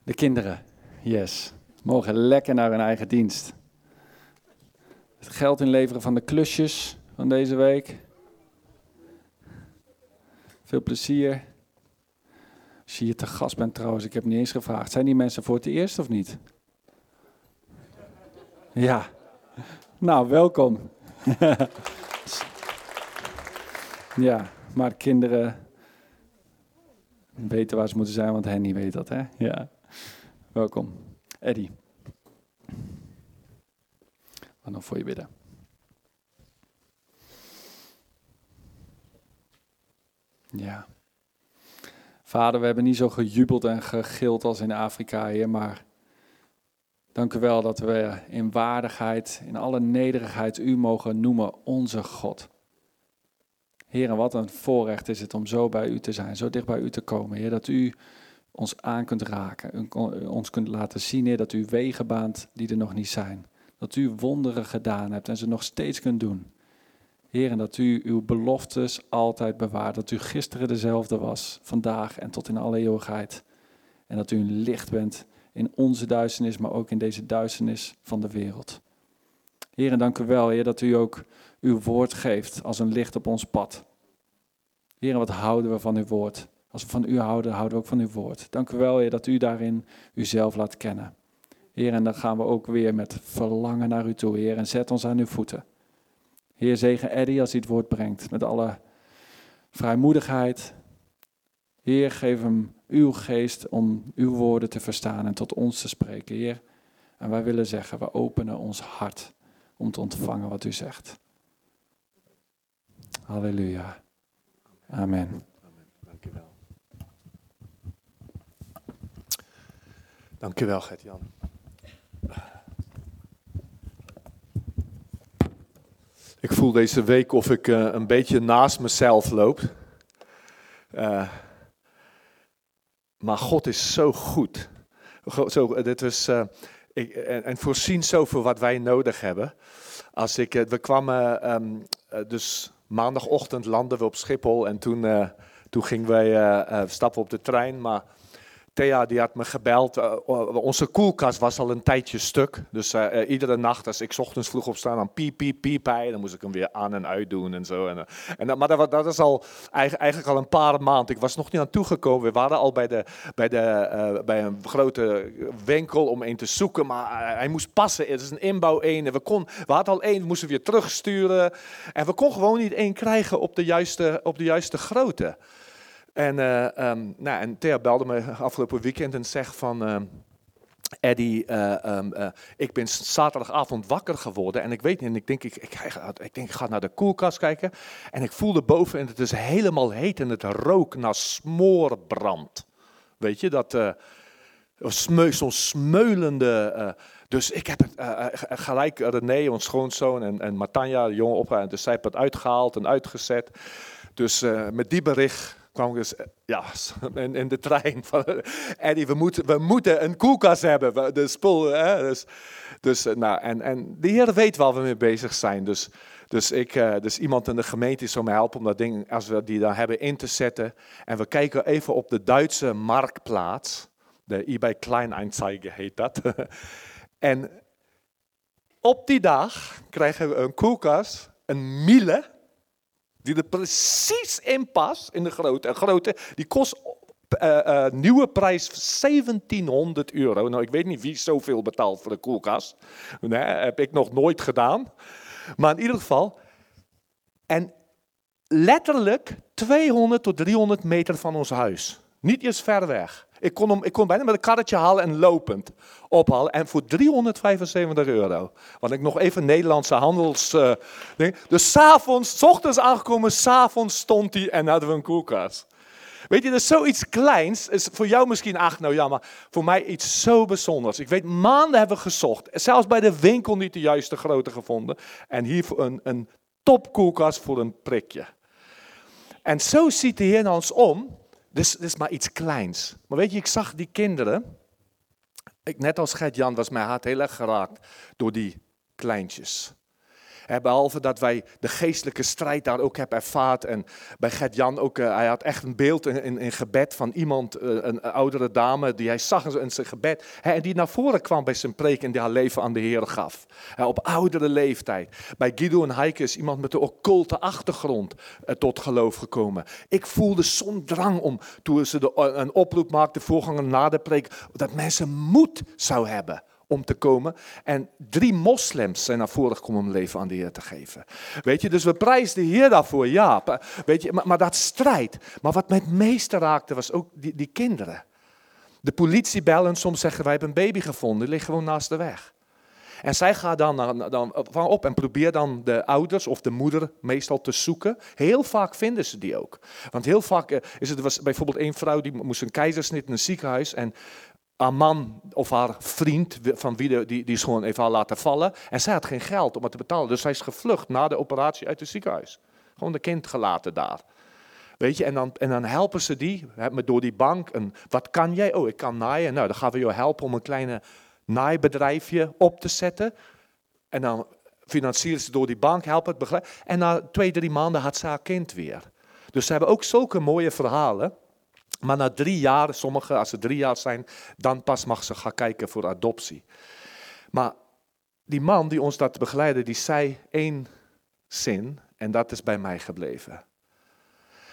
De kinderen, yes, mogen lekker naar hun eigen dienst. Het geld inleveren van de klusjes van deze week. Veel plezier. Als je hier te gast bent trouwens, ik heb niet eens gevraagd. Zijn die mensen voor het eerst of niet? Ja. Nou, welkom. ja, maar de kinderen weten waar ze moeten zijn, want Henny weet dat, hè? Ja. Welkom. Eddie. We nog voor je bidden. Ja. Vader, we hebben niet zo gejubeld en gegild als in Afrika, Heer, maar dank u wel dat we in waardigheid, in alle nederigheid u mogen noemen onze God. Heer, wat een voorrecht is het om zo bij u te zijn, zo dicht bij u te komen, Heer, dat u ons aan kunt raken, ons kunt laten zien, Heer, dat u wegen baant die er nog niet zijn. Dat u wonderen gedaan hebt en ze nog steeds kunt doen. Heer, en dat u uw beloftes altijd bewaart. Dat u gisteren dezelfde was, vandaag en tot in alle eeuwigheid. En dat u een licht bent in onze duisternis, maar ook in deze duisternis van de wereld. Heer, en dank u wel, Heer, dat u ook uw woord geeft als een licht op ons pad. Heer, wat houden we van uw woord? Als we van u houden, houden we ook van uw woord. Dank u wel, Heer, dat u daarin uzelf laat kennen. Heer, en dan gaan we ook weer met verlangen naar u toe, Heer, en zet ons aan uw voeten. Heer, zegen Eddie als hij het woord brengt, met alle vrijmoedigheid. Heer, geef hem uw geest om uw woorden te verstaan en tot ons te spreken, Heer. En wij willen zeggen, we openen ons hart om te ontvangen wat u zegt. Halleluja. Amen. Dankjewel, Gert-Jan. Ik voel deze week of ik eh, een beetje naast mezelf loop. Eh, maar God is zo goed. Go- Zo, eh, dit eh, ik, en, en voorzien zoveel wat wij nodig hebben. Als ik, we kwamen ehm, eh, dus maandagochtend landen we op Schiphol en toen, toen gingen wij stappen op de trein. Maar Thea die had me gebeld. eh, onze koelkast was al een tijdje stuk. Dus eh, eh, iedere nacht als ik ochtends vroeg opstaan, dan piep, piep, piep hij. Dan moest ik hem weer aan en uit doen en zo. En, en, maar dat, dat is al eigen- eigenlijk al een paar maanden. Ik was nog niet aan toegekomen. We waren al bij, de, bij, de, bij een grote winkel om een te zoeken. Maar hij moest passen. Het is een inbouw één. En we, kon, we hadden al één, we moesten weer terugsturen. En we konden gewoon niet één krijgen op de juiste, op de juiste grootte. En, eh, ehm, nou, en Thea belde me afgelopen weekend en zegt van... ehm, Eddie, eh, ehm, eh, ik ben zaterdagavond wakker geworden en ik weet niet, en ik denk, ik, ik, ik denk, ik ga naar de koelkast kijken. En ik voelde boven en het is helemaal heet en het rook naar smoorbrand. Weet je, dat smeu, zo'n smeulende... dus ik heb het gelijk, René, ons schoonzoon en, en Matanja, de jongen opgehaald. Dus zij het uitgehaald en uitgezet. Dus met die bericht kwam dus, eh, ja, in, in de trein van Eddie, we moeten, we moeten een koelkast hebben. De spul, hè, dus, dus, eh, nou, en, en de Heer weet waar we mee bezig zijn. Dus, dus, ik, eh, dus iemand in de gemeente zal mij helpen om dat ding, als we die dan hebben, in te zetten. En we kijken even op de Duitse marktplaats. De eBay Kleinanzeiger heet dat. en op die dag krijgen we een koelkast, een Miele, die er precies in past, in de grote. Die kost eh, nieuwe prijs 1700 euro. Nou, ik weet niet wie zoveel betaalt voor een koelkast. Nee, heb ik nog nooit gedaan. Maar in ieder geval. En letterlijk 200 tot 300 meter van ons huis. Niet eens ver weg. Ik kon, hem, ik kon bijna met een karretje halen en lopend ophalen. En voor 375 euro. Want ik nog even Nederlandse handels... ding. Dus s'avonds, s ochtends aangekomen, s'avonds stond hij en hadden we een koelkast. Weet je, dat is zoiets kleins. Is voor jou misschien, ach nou ja, maar voor mij iets zo bijzonders. Ik weet, maanden hebben we gezocht. Zelfs bij de winkel niet de juiste grootte gevonden. En hier een, een topkoelkast voor een prikje. En zo ziet de Heer naar ons om. Dus dit is maar iets kleins. Maar weet je, ik zag die kinderen. Ik, net als Gert-Jan was mijn hart heel erg geraakt door die kleintjes. Behalve dat wij de geestelijke strijd daar ook hebben ervaard. En bij Gert-Jan ook, eh, hij had echt een beeld in, in, gebed van iemand, eh, een, oudere dame, die hij zag in zijn gebed. En die naar voren kwam bij zijn preek en die haar leven aan de Heer gaf. Op oudere leeftijd. Bij Guido en Heike is iemand met een occulte achtergrond eh, tot geloof gekomen. Ik voelde zo'n drang om, toen ze de, een oproep maakte, voorganger na de preek, dat mensen moed zou hebben om te komen. En drie moslims zijn naar voren gekomen om leven aan de Heer te geven. Weet je, dus we prijzen de Heer daarvoor, ja. Weet je, maar, dat strijd. Maar wat mij het meeste raakte was ook die, die kinderen. De politie bellen, soms zeggen wij hebben een baby gevonden, die ligt gewoon naast de weg. En zij gaat dan, dan van op en probeert dan de ouders of de moeder meestal te zoeken. Heel vaak vinden ze die ook. Want heel vaak eh, is het was bijvoorbeeld een vrouw die moest een keizersnit in een ziekenhuis. En man of haar vriend, van wie de, die, die is gewoon even al laten vallen. En zij had geen geld om het te betalen. Dus zij is gevlucht na de operatie uit het ziekenhuis. Gewoon de kind gelaten daar. Weet je, en dan, en dan helpen ze die, door die bank. En wat kan jij? Oh, ik kan naaien. Nou, dan gaan we jou helpen om een kleine naaibedrijfje op te zetten. En dan financieren ze door die bank, helpen het begeleiden. En na twee, drie maanden had ze haar kind weer. Dus ze hebben ook zulke mooie verhalen. Maar na drie jaar, sommigen als ze drie jaar zijn, dan pas mag ze gaan kijken voor adoptie. Maar die man die ons dat begeleidde, die zei één zin en dat is bij mij gebleven.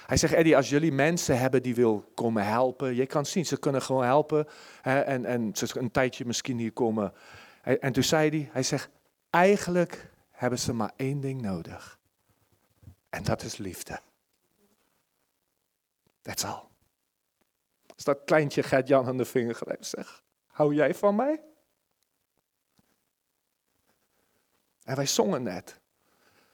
Hij zegt, Eddie, als jullie mensen hebben die wil komen helpen, je kan zien, ze kunnen gewoon helpen hè, en, en ze een tijdje misschien hier komen. En toen zei hij, hij zegt, eigenlijk hebben ze maar één ding nodig. En dat is liefde. That's all. Als dat kleintje Gert-Jan aan de vinger grijpt, zeg, hou jij van mij? En wij zongen net.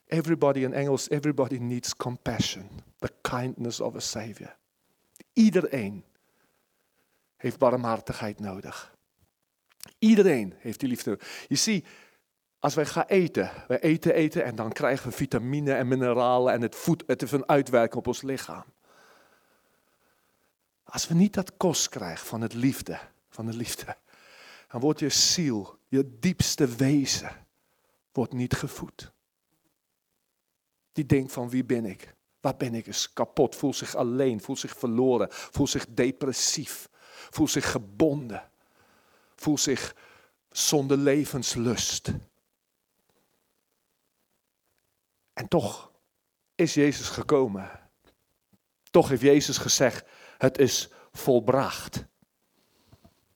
Everybody in Engels, everybody needs compassion. The kindness of a Savior. Iedereen heeft barmhartigheid nodig. Iedereen heeft die liefde. Je ziet, als wij gaan eten, wij eten, eten en dan krijgen we vitamine en mineralen en het, voed, het heeft een uitwerking op ons lichaam. Als we niet dat kost krijgen van het liefde, van de liefde, dan wordt je ziel, je diepste wezen, wordt niet gevoed. Die denkt van wie ben ik? Waar ben ik? Is kapot, voelt zich alleen, voelt zich verloren, voelt zich depressief, voelt zich gebonden, voelt zich zonder levenslust. En toch is Jezus gekomen. Toch heeft Jezus gezegd, het is volbracht.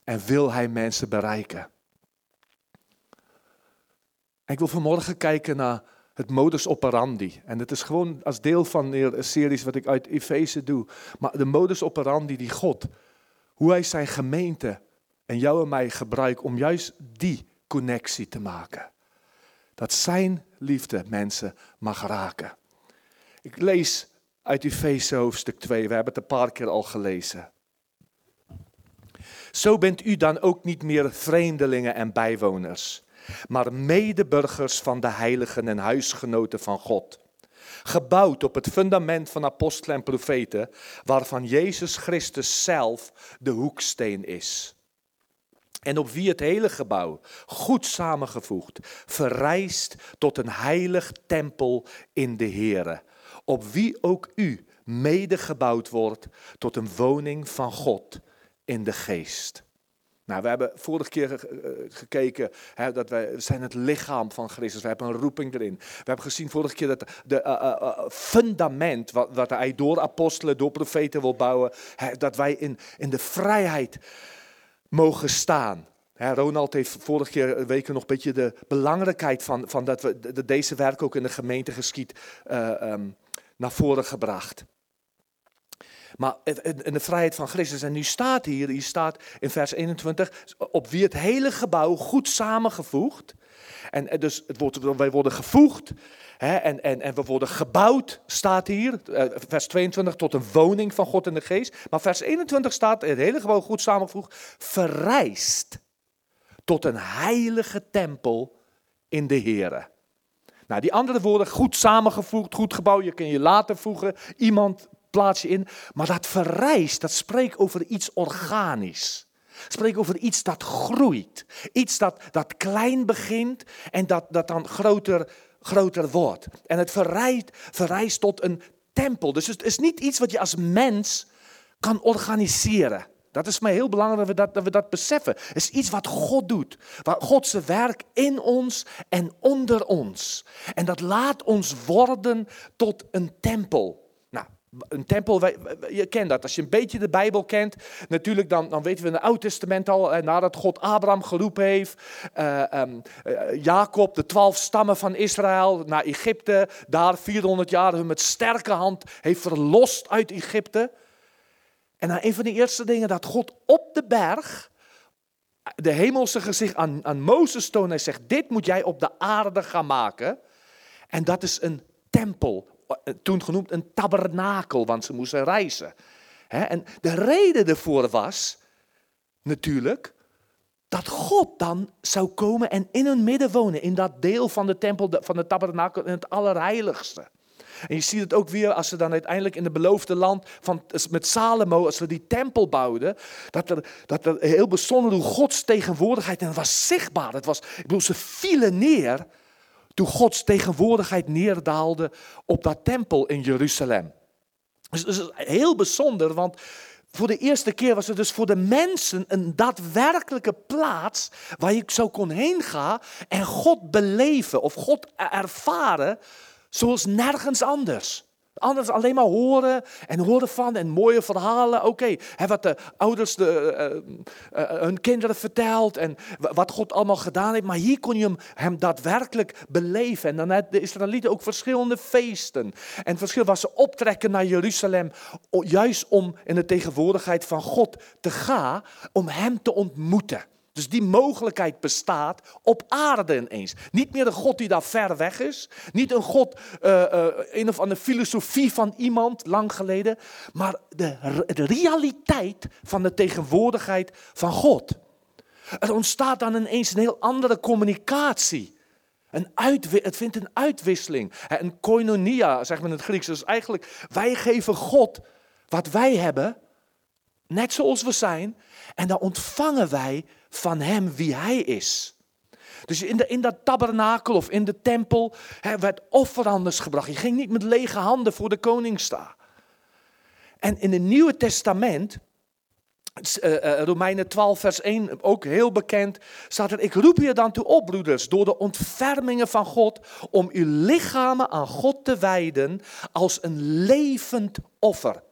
En wil hij mensen bereiken. ik wil vanmorgen kijken naar het modus operandi. En het is gewoon als deel van de series wat ik uit Efeze doe. Maar de modus operandi die God, hoe hij zijn gemeente en jou en mij gebruikt om juist die connectie te maken. Dat zijn liefde mensen mag raken. Ik lees uit Efeze hoofdstuk 2. We hebben het een paar keer al gelezen. Zo bent u dan ook niet meer vreemdelingen en bijwoners, maar medeburgers van de heiligen en huisgenoten van God. Gebouwd op het fundament van apostelen en profeten, waarvan Jezus Christus zelf de hoeksteen is. En op wie het hele gebouw, goed samengevoegd, verrijst tot een heilig tempel in de Here op wie ook u medegebouwd wordt tot een woning van God in de geest. Nou, we hebben vorige keer gekeken hè, dat wij zijn het lichaam van Christus. We hebben een roeping erin. We hebben gezien vorige keer dat de uh, uh, fundament wat, wat hij door apostelen, door profeten wil bouwen, hè, dat wij in, in de vrijheid mogen staan. Hè, Ronald heeft vorige keer weken nog een beetje de belangrijkheid van, van dat we de, deze werk ook in de gemeente geschiet um, naar voren gebracht. Maar in de vrijheid van Christus. En nu staat hier, hier staat in vers 21, op wie het hele gebouw goed samengevoegd En, dus het wordt, wij worden gevoegd hè, en, en, en we worden gebouwd, staat hier. eh, vers 22, tot een woning van God en de geest. Maar vers 21 staat, het hele gewoon goed samengevoegd, verrijst tot een heilige tempel in de Here. Nou, die andere woorden, goed samengevoegd, goed gebouwd, je kun je later voegen, iemand plaats je in. Maar dat verrijst, dat spreekt over iets organisch. Spreekt over iets dat groeit. Iets dat, dat klein begint en dat, dat dan groter, groter wordt. En het verrijst, verrijst tot een tempel. Dus het is niet iets wat je als mens kan organiseren. Dat is mij heel belangrijk dat we dat, dat we dat beseffen. Het is iets wat God doet. Wat God zijn werk in ons en onder ons. En dat laat ons worden tot een tempel. Nou, een tempel, je kent dat. Als je een beetje de Bijbel kent, natuurlijk dan, dan weten we in het Oude Testament al, nadat God Abraham geroepen heeft, eh, ehm, eh, Jacob, de twaalf stammen van Israël, naar Egypte, daar 400 jaar hun met sterke hand heeft verlost uit Egypte. En dan een van de eerste dingen dat God op de berg de hemelse gezicht aan, aan Mozes toont. Hij zegt, dit moet jij op de aarde gaan maken. En dat is een tempel, eh, toen genoemd een tabernakel, want ze moesten reizen. En de reden ervoor was natuurlijk dat God dan zou komen en in hun midden wonen, in dat deel van de tempel, van de tabernakel, in het allerheiligste. En je ziet het ook weer als ze dan uiteindelijk in het beloofde land van, met Salomo, als we die tempel bouwden, dat er, dat heel bijzonder hoe Gods tegenwoordigheid, en het was zichtbaar, het was, ik bedoel, ze vielen neer toen Gods tegenwoordigheid neerdaalde op dat tempel in Jeruzalem. Dus is heel bijzonder, want voor de eerste keer was het dus voor de mensen een daadwerkelijke plaats waar je zo kon heen gaan en God beleven of God ervaren zoals nergens anders. Anders alleen maar horen en horen van en mooie verhalen. Oké, wat de ouders de, eh, eh, hun kinderen vertelt en wa- wat God allemaal gedaan heeft. Maar hier kon je hem, daadwerkelijk beleven. En dan had de Israëlieten ook verschillende feesten. En verschil was ze optrekken naar Jeruzalem. Juist om in de tegenwoordigheid van God te gaan. Om hem te ontmoeten. Dus die mogelijkheid bestaat op aarde ineens. Niet meer een God die daar ver weg is. Niet een God, eh, eh, een of andere filosofie van iemand lang geleden. Maar de, re- de realiteit van de tegenwoordigheid van God. Er ontstaat dan ineens een heel andere communicatie. Een het vindt een uitwisseling. Hè, Een koinonia, zeg maar in het Grieks. Dus eigenlijk, wij geven God wat wij hebben, net zoals we zijn. En dan ontvangen wij van Hem wie Hij is. Dus in, de, in dat tabernakel of in de tempel werd offerandes gebracht. Je ging niet met lege handen voor de koning staan. En in het Nieuwe Testament, eh, eh, Romeinen 12, vers 1, ook heel bekend, staat er: Ik roep je dan toe op, broeders, door de ontfermingen van God, om uw lichamen aan God te wijden als een levend offer.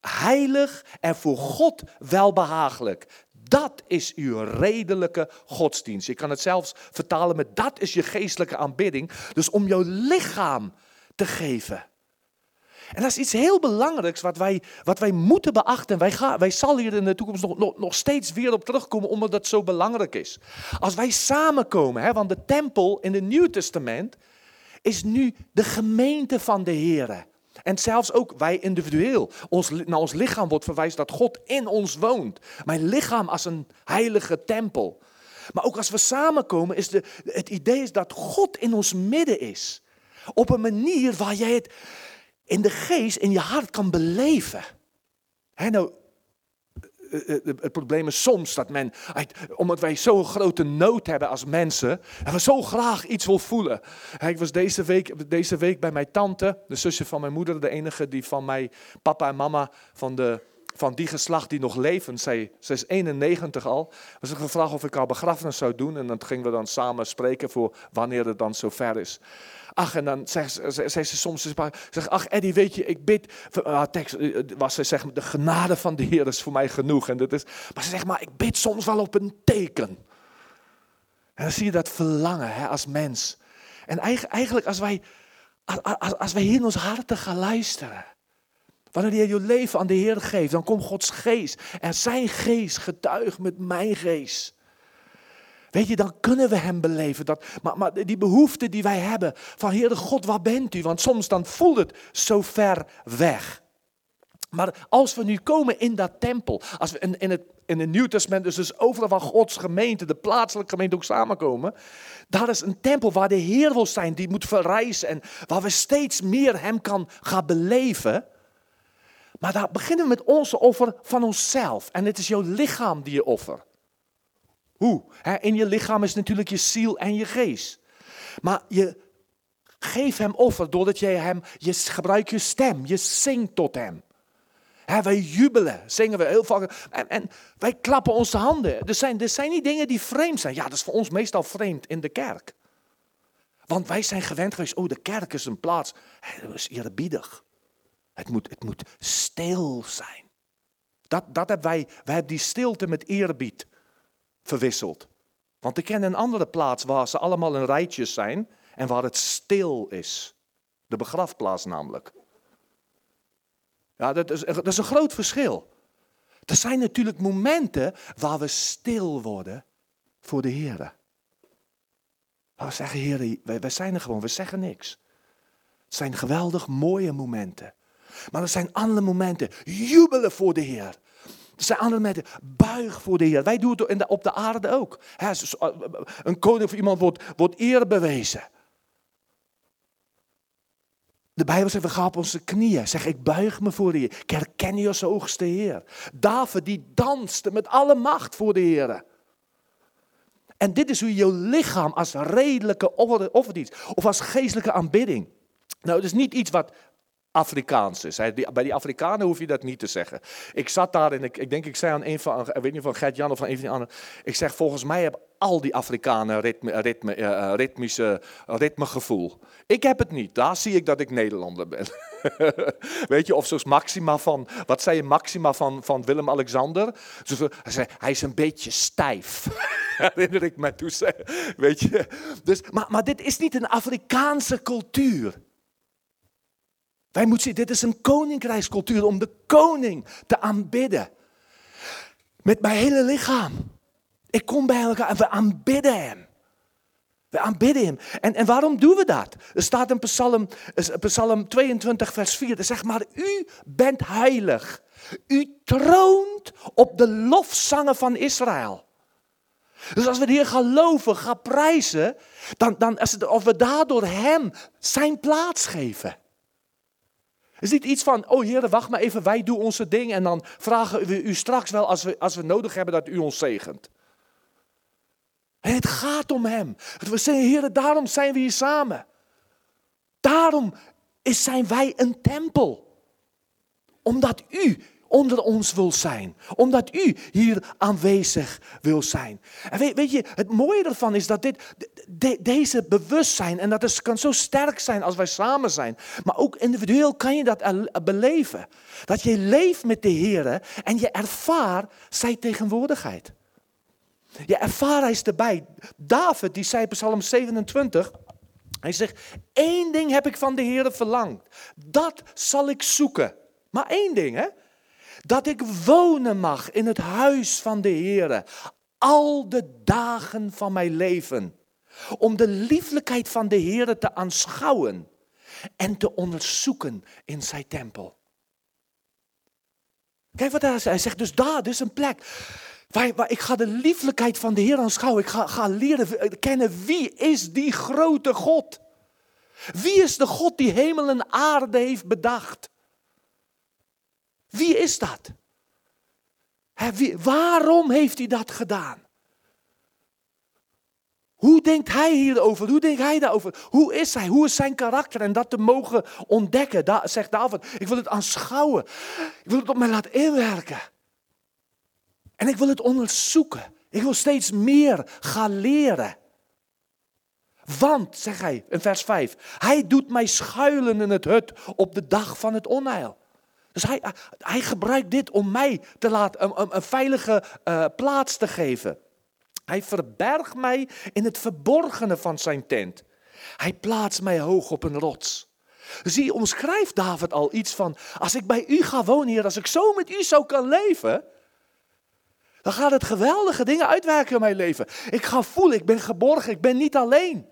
Heilig en voor God welbehagelijk. Dat is uw redelijke godsdienst. Je kan het zelfs vertalen met dat is je geestelijke aanbidding. Dus om jouw lichaam te geven. En dat is iets heel belangrijks wat wij, wat wij moeten beachten. Wij, gaan, wij zal hier in de toekomst nog, nog, nog steeds weer op terugkomen, omdat dat zo belangrijk is. Als wij samenkomen, hè, want de tempel in het Nieuw Testament is nu de gemeente van de Heer. En zelfs ook wij individueel. Ons, naar ons lichaam wordt verwijst dat God in ons woont. Mijn lichaam als een heilige tempel. Maar ook als we samenkomen, is de, het idee is dat God in ons midden is. Op een manier waar jij het in de geest, in je hart kan beleven. Hè, nou, het probleem is soms dat men, omdat wij zo'n grote nood hebben als mensen, en we zo graag iets wil voelen. Ik was deze week, deze week bij mijn tante, de zusje van mijn moeder, de enige die van mij, papa en mama, van, de, van die geslacht die nog leven. Zij, zij is 91 al. Was ik gevraagd of ik haar begrafenis zou doen. En dan gingen we dan samen spreken voor wanneer het dan zover is. Ach, en dan zegt ze, soms, ze zegt, ach Eddie, weet je, ik bid, haar tekst eh, was ze zegt, de genade van de Heer is voor mij genoeg. En dat is, maar ze zegt, maar ik bid soms wel op een teken. En dan zie je dat verlangen hè, als mens. En eigen- eigenlijk als wij, als wij hier in ons harten gaan luisteren. Wanneer je je leven aan de Heer geeft, dan komt Gods geest. En zijn geest getuigt met mijn geest. Weet je, dan kunnen we hem beleven. Dat, maar, maar die behoefte die wij hebben van Heere God, waar bent u? Want soms dan voelt het zo ver weg. Maar als we nu komen in dat tempel, als we in, in het, in het Nieuw Testament, dus, dus overal waar Gods gemeente, de plaatselijke gemeente ook samenkomen, daar is een tempel waar de Heer wil zijn, die moet verrijzen en waar we steeds meer Hem kan gaan beleven. Maar daar beginnen we met onze offer van onszelf. En het is jouw lichaam die je offert. Hoe? In je lichaam is natuurlijk je ziel en je geest. Maar je geeft hem offer doordat jij hem, je gebruikt je stem, je zingt tot hem. Hè, wij jubelen, zingen we heel vaak. En, en wij klappen onze handen. Er zijn, er zijn niet dingen die vreemd zijn. Ja, dat is voor ons meestal vreemd in de kerk. Want wij zijn gewend geweest, oh de kerk is een plaats, dat is eerbiedig. Het moet, het moet stil zijn. Dat, dat hebben wij, wij hebben die stilte met eerbied verwisseld. Want ik ken een andere plaats waar ze allemaal in rijtjes zijn en waar het stil is. De begrafplaats namelijk. Ja, dat is, is een groot verschil. Er zijn natuurlijk momenten waar we stil worden voor de Heer. We zeggen, Heer, wij zijn er gewoon, we zeggen niks. Het zijn geweldig mooie momenten. Maar er zijn andere momenten, jubelen voor de Heer. Er zijn andere momenten, buig voor de Heer. Wij doen het op de aarde ook. Een koning of iemand wordt, wordt eer bewezen. De Bijbel zegt, we gaan op onze knieën. Zeg, ik buig me voor de Heer. Ik herken je als hoogste Heer. David die danste met alle macht voor de Heer. En dit is hoe je lichaam als redelijke offer- offerdienst of als geestelijke aanbidding. Nou, het is niet iets wat Afrikaans is. Bij die Afrikanen hoef je dat niet te zeggen. Ik zat daar en ik, denk, ik zei aan een van, ik weet niet van Gert-Jan of van een van die anderen. Ik zeg, volgens mij hebben al die Afrikanen ritme, ritme, eh, eh, ritmische, ritmegevoel. Ik heb het niet. Daar zie ik dat ik Nederlander ben. Weet je, of zoals Maxima van, wat zei je Maxima van, van Willem-Alexander? Hij zei, hij is een beetje stijf. Herinner ik me toen. Weet je. Dus, maar, maar dit is niet een Afrikaanse cultuur. Wij moeten zien, dit is een koninkrijkscultuur om de koning te aanbidden. Met mijn hele lichaam. Ik kom bij elkaar en we aanbidden hem. We aanbidden hem. En, en waarom doen we dat? Er staat in Psalm, Psalm 22, vers 4. Er zegt maar, u bent heilig. U troont op de lofzangen van Israël. Dus als we de Heer gaan gaan prijzen, dan, dan is het of we daardoor hem zijn plaats geven. Het is niet iets van, oh Heer, wacht maar even, wij doen onze ding en dan vragen we u straks wel als we, als we nodig hebben dat u ons zegent. En het gaat om Hem. We zeggen, Heer, daarom zijn we hier samen. Daarom zijn wij een tempel. Omdat U onder ons wil zijn. Omdat U hier aanwezig wil zijn. En weet, weet je, het mooie ervan is dat dit, de- deze bewustzijn, en dat is, kan zo sterk zijn als wij samen zijn. Maar ook individueel kan je dat beleven. Dat je leeft met de Heer en je ervaart zijn tegenwoordigheid. Je ervaart hij is erbij. David, die zei Psalm 27, hij zegt, één ding heb ik van de Heer verlangd. Dat zal ik zoeken. Maar één ding, hè. Dat ik wonen mag in het huis van de Heer. Al de dagen van mijn leven. Om de lieflijkheid van de Heer te aanschouwen. En te onderzoeken in zijn tempel. Kijk wat hij zegt. Hij zegt dus daar, dit is een plek. Waar, waar ik ga de lieflijkheid van de Heer aanschouwen. Ik ga, ga leren eh, kennen wie is die grote God. Wie is de God die hemel en aarde heeft bedacht? Wie is dat? Waarom heeft hij dat gedaan? Hoe denkt hij hierover? Hoe denkt hij daarover? Hoe is hij? Hoe is zijn karakter? En dat te mogen ontdekken, da, zegt David. Ik wil het aanschouwen. Ik wil het op mij laten inwerken. En ik wil het onderzoeken. Ik wil steeds meer gaan leren. Want, zegt hij in vers 5, hij doet mij schuilen in het hut op de dag van het onheil. Dus hij, hij gebruikt dit om mij te laten, een, een, veilige eh, plaats te geven. Hij verbergt mij in het verborgene van zijn tent. Hij plaatst mij hoog op een rots. Zie, omschrijft David al iets van, als ik bij u ga wonen, Heer, als ik zo met u zou kan leven, Dan gaat het geweldige dingen uitwerken in mijn leven. Ik ga voelen, ik ben geborgen, ik ben niet alleen.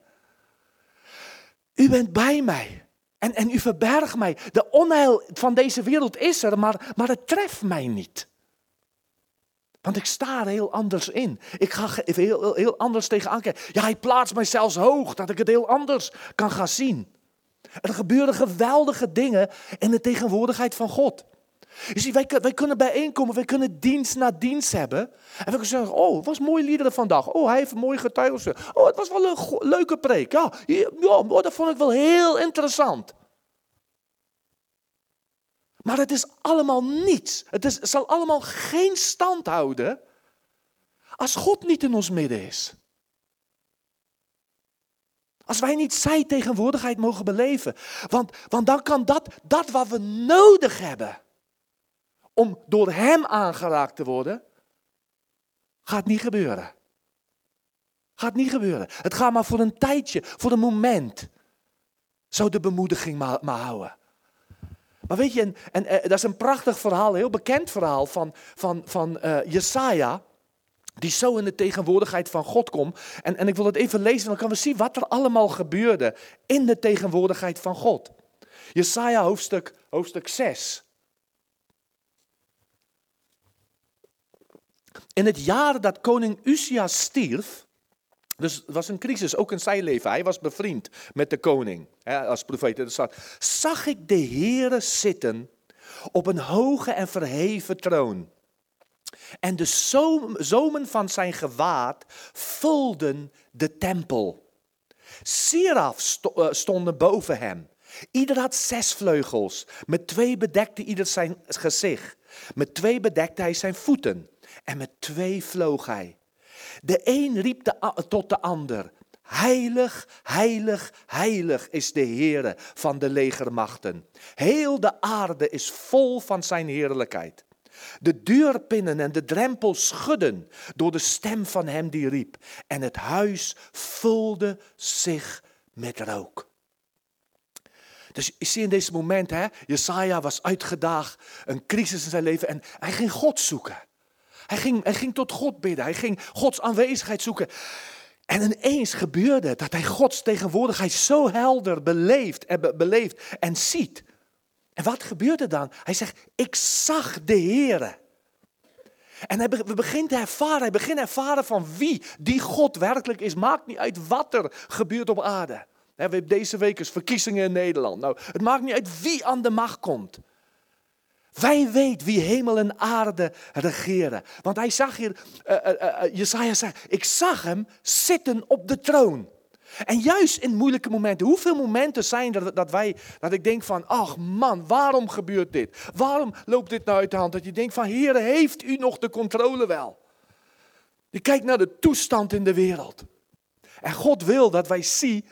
U bent bij mij. En, en u verbergt mij. De onheil van deze wereld is er, maar, maar het treft mij niet. Want ik sta er heel anders in. Ik ga heel, heel anders tegenaan kijken. Ja, hij plaatst mij zelfs hoog, dat ik het heel anders kan gaan zien. Er gebeuren geweldige dingen in de tegenwoordigheid van God. Je ziet, wij, wij kunnen bijeenkomen, wij kunnen dienst na dienst hebben. En we kunnen zeggen, oh, het was mooi liederen vandaag. Oh, hij heeft een mooie getuigenis. Oh, het was wel een leuke preek. Ja, ja, oh, dat vond ik wel heel interessant. Maar het is allemaal niets. Het zal allemaal geen stand houden als God niet in ons midden is. Als wij niet zijn tegenwoordigheid mogen beleven. Want, want dan kan dat, dat wat we nodig hebben om door Hem aangeraakt te worden, gaat niet gebeuren. Gaat niet gebeuren. Het gaat maar voor een tijdje, voor een moment. Zo de bemoediging maar, maar houden. Maar weet je, en, en, eh, dat is een prachtig verhaal, een heel bekend verhaal van, van, van eh, Jesaja. Die zo in de tegenwoordigheid van God komt. En, en ik wil het even lezen, dan kan we zien wat er allemaal gebeurde in de tegenwoordigheid van God. Jesaja hoofdstuk, hoofdstuk 6. In het jaar dat koning Uzia stierf, dus het was een crisis, ook in zijn leven. Hij was bevriend met de koning, hè, als profeet. Er staat, zag ik de Heere zitten op een hoge en verheven troon. En de zomen van zijn gewaad vulden de tempel. Seraf eh, stonden boven hem. Ieder had zes vleugels. Met twee bedekte ieder zijn gezicht. Met twee bedekte hij zijn voeten. En met twee vloog hij. De een riep tot de ander. Heilig, heilig, heilig is de Heere van de legermachten. Heel de aarde is vol van zijn heerlijkheid. De deurpinnen en de drempels schudden door de stem van hem die riep. En het huis vulde zich met rook. Dus je ziet in deze moment, hè, Jesaja was uitgedaagd, een crisis in zijn leven en hij ging God zoeken. Hij ging, hij ging tot God bidden, hij ging Gods aanwezigheid zoeken. En ineens gebeurde dat hij Gods tegenwoordigheid zo helder beleeft en, be- beleeft en ziet. En wat gebeurt er dan? Hij zegt, ik zag de Heere. En be- we begint te ervaren, hij begint te ervaren van wie die God werkelijk is. Maakt niet uit wat er gebeurt op aarde. We hebben deze week eens verkiezingen in Nederland. Nou, het maakt niet uit wie aan de macht komt. Wij weten wie hemel en aarde regeren. Want hij zag hier, Jesaja zei, ik zag hem zitten op de troon. En juist in moeilijke momenten, hoeveel momenten zijn er dat wij, dat ik denk van, ach man, waarom gebeurt dit? Waarom loopt dit nou uit de hand? Dat je denkt van, Heer, heeft u nog de controle wel? Je kijkt naar de toestand in de wereld. En God wil dat wij zien,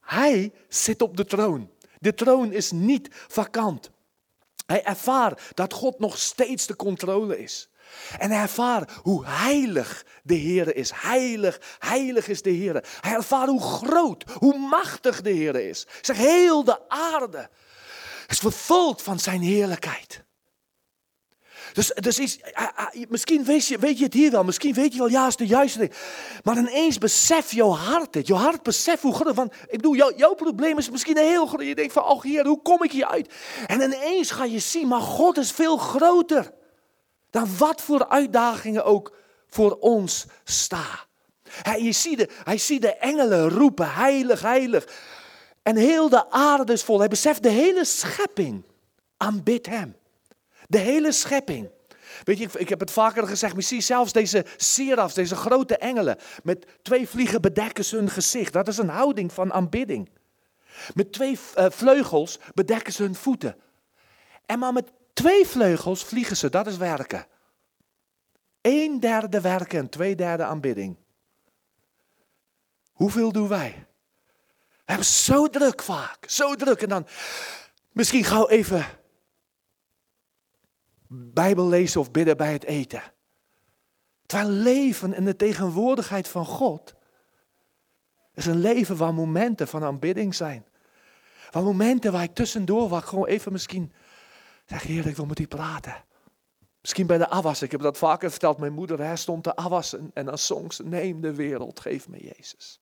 hij zit op de troon. De troon is niet vakant. Hij ervaart dat God nog steeds de controle is. En hij ervaart hoe heilig de Heer is. Heilig, heilig is de Heer. Hij ervaart hoe groot, hoe machtig de Heer is. Zeg, heel de aarde is vervuld van zijn heerlijkheid. Dus, dus is, ah, ah, misschien weet je, weet je het hier wel, misschien weet je wel, ja, is de juiste ding. Maar ineens besef jouw hart dit. Jouw hart beseft hoe groot. Want ik bedoel, jouw, jouw probleem is misschien heel groot. Je denkt van, oh Heer, hoe kom ik hier uit? En ineens ga je zien, maar God is veel groter. Dan wat voor uitdagingen ook voor ons staan. Hij, je ziet de, hij ziet de engelen roepen, heilig, heilig. En heel de aarde is vol. Hij beseft de hele schepping aanbidt hem. De hele schepping. Weet je, ik, heb het vaker gezegd, zie zelfs deze serafs, deze grote engelen, met twee vliegen bedekken ze hun gezicht. Dat is een houding van aanbidding. Met twee eh, vleugels bedekken ze hun voeten. En maar met twee vleugels vliegen ze, dat is werken. Een derde werken en twee derde aanbidding. Hoeveel doen wij? We hebben zo druk vaak, zo druk. En dan misschien gauw even Bijbel lezen of bidden bij het eten. Terwijl leven in de tegenwoordigheid van God is een leven waar momenten van aanbidding zijn. Waar momenten waar ik tussendoor waar gewoon even misschien zeg, Heer, ik wil met u praten. Misschien bij de afwas, ik heb dat vaker verteld. Mijn moeder hè, stond te afwassen en dan ze, neem de wereld, geef me Jezus.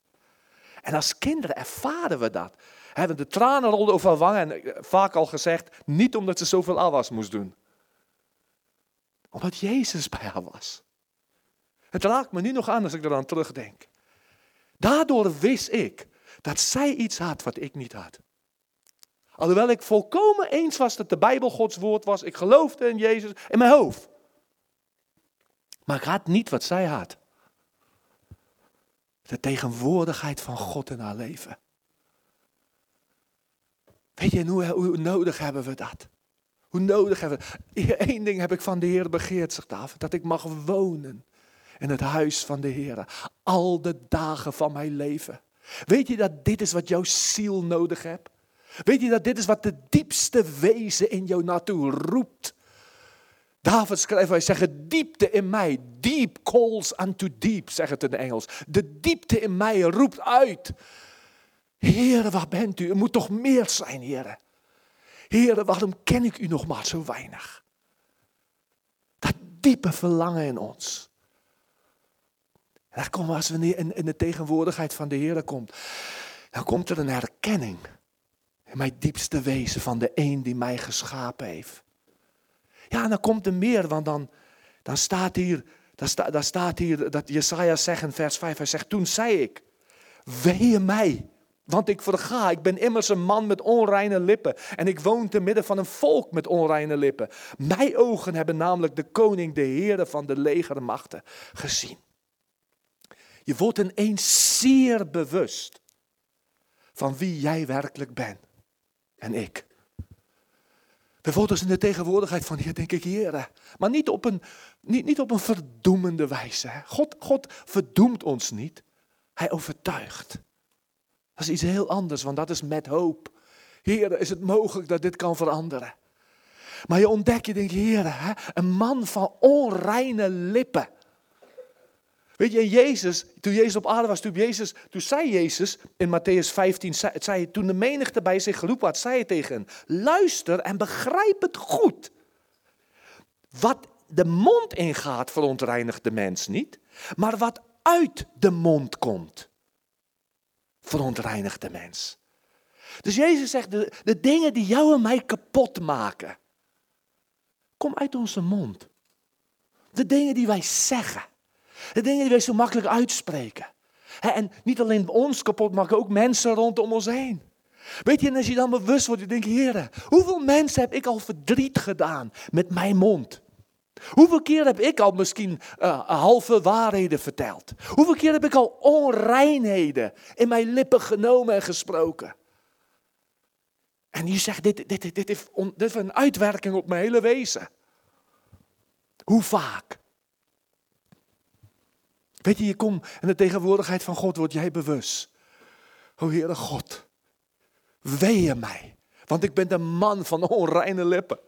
En als kinderen ervaren we dat. Want de tranen rolden over wangen en eh, vaak al gezegd, niet omdat ze zoveel afwas moest doen. Omdat Jezus bij haar was. Het raakt me nu nog aan als ik eraan terugdenk. Daardoor wist ik dat zij iets had wat ik niet had. Alhoewel ik volkomen eens was dat de Bijbel Gods woord was. Ik geloofde in Jezus in mijn hoofd. Maar ik had niet wat zij had. De tegenwoordigheid van God in haar leven. Weet je, hoe, hoe nodig hebben we dat? Hoe nodig hebben Eén ding heb ik van de Heer begeerd, zegt David. Dat ik mag wonen in het huis van de Heer. Al de dagen van mijn leven. Weet je dat dit is wat jouw ziel nodig hebt? Weet je dat dit is wat de diepste wezen in jou naartoe roept? David schrijft, wij zeggen diepte in mij. Deep calls unto deep, zegt het in Engels. De diepte in mij roept uit. Heere, waar bent u? Er moet toch meer zijn, heren. Heere, waarom ken ik u nog maar zo weinig? Dat diepe verlangen in ons. En als we in, in de tegenwoordigheid van de Heer komt. Dan komt er een herkenning. In mijn diepste wezen van de een die mij geschapen heeft. Ja, en dan komt er meer, want dan, dan staat hier, dan, sta, dan staat hier dat Jesaja zegt in vers 5, hij zegt, toen zei ik, wee mij, want ik verga, ik ben immers een man met onreine lippen en ik woon te midden van een volk met onreine lippen. Mijn ogen hebben namelijk de koning, de Heere van de legermachten gezien. Je wordt ineens zeer bewust van wie jij werkelijk bent en ik. Bijvoorbeeld in de tegenwoordigheid van hier denk ik, Heer, maar niet op een, niet, niet op een verdoemende wijze. God, God verdoemt ons niet, Hij overtuigt. Is iets heel anders, want dat is met hoop. Heer, is het mogelijk dat dit kan veranderen? Maar je ontdekt, je denkt, Heer, een man van onreine lippen. Weet je, Jezus, toen Jezus op aarde was, toen, Jezus, toen zei Jezus in Matthäus 15, zei, zei, toen de menigte bij zich geroepen had, zei hij tegen hen, luister en begrijp het goed. Wat de mond ingaat, verontreinigt de mens niet, maar wat uit de mond komt, verontreinigt de mens. Dus Jezus zegt, de, de dingen die jou en mij kapot maken, kom uit onze mond. De dingen die wij zeggen. De dingen die wij zo makkelijk uitspreken. En niet alleen ons kapot maken, ook mensen rondom ons heen. Weet je, en als je dan bewust wordt, je denkt, heren, hoeveel mensen heb ik al verdriet gedaan met mijn mond? Hoeveel keer heb ik al misschien uh, halve waarheden verteld? Hoeveel keer heb ik al onreinheden in mijn lippen genomen en gesproken? En je zegt, dit, dit, dit, heeft, dit heeft een uitwerking op mijn hele wezen. Hoe vaak? Weet je, je komt in de tegenwoordigheid van God, word jij bewust. O Heere God, wee mij, want ik ben de man van onreine lippen.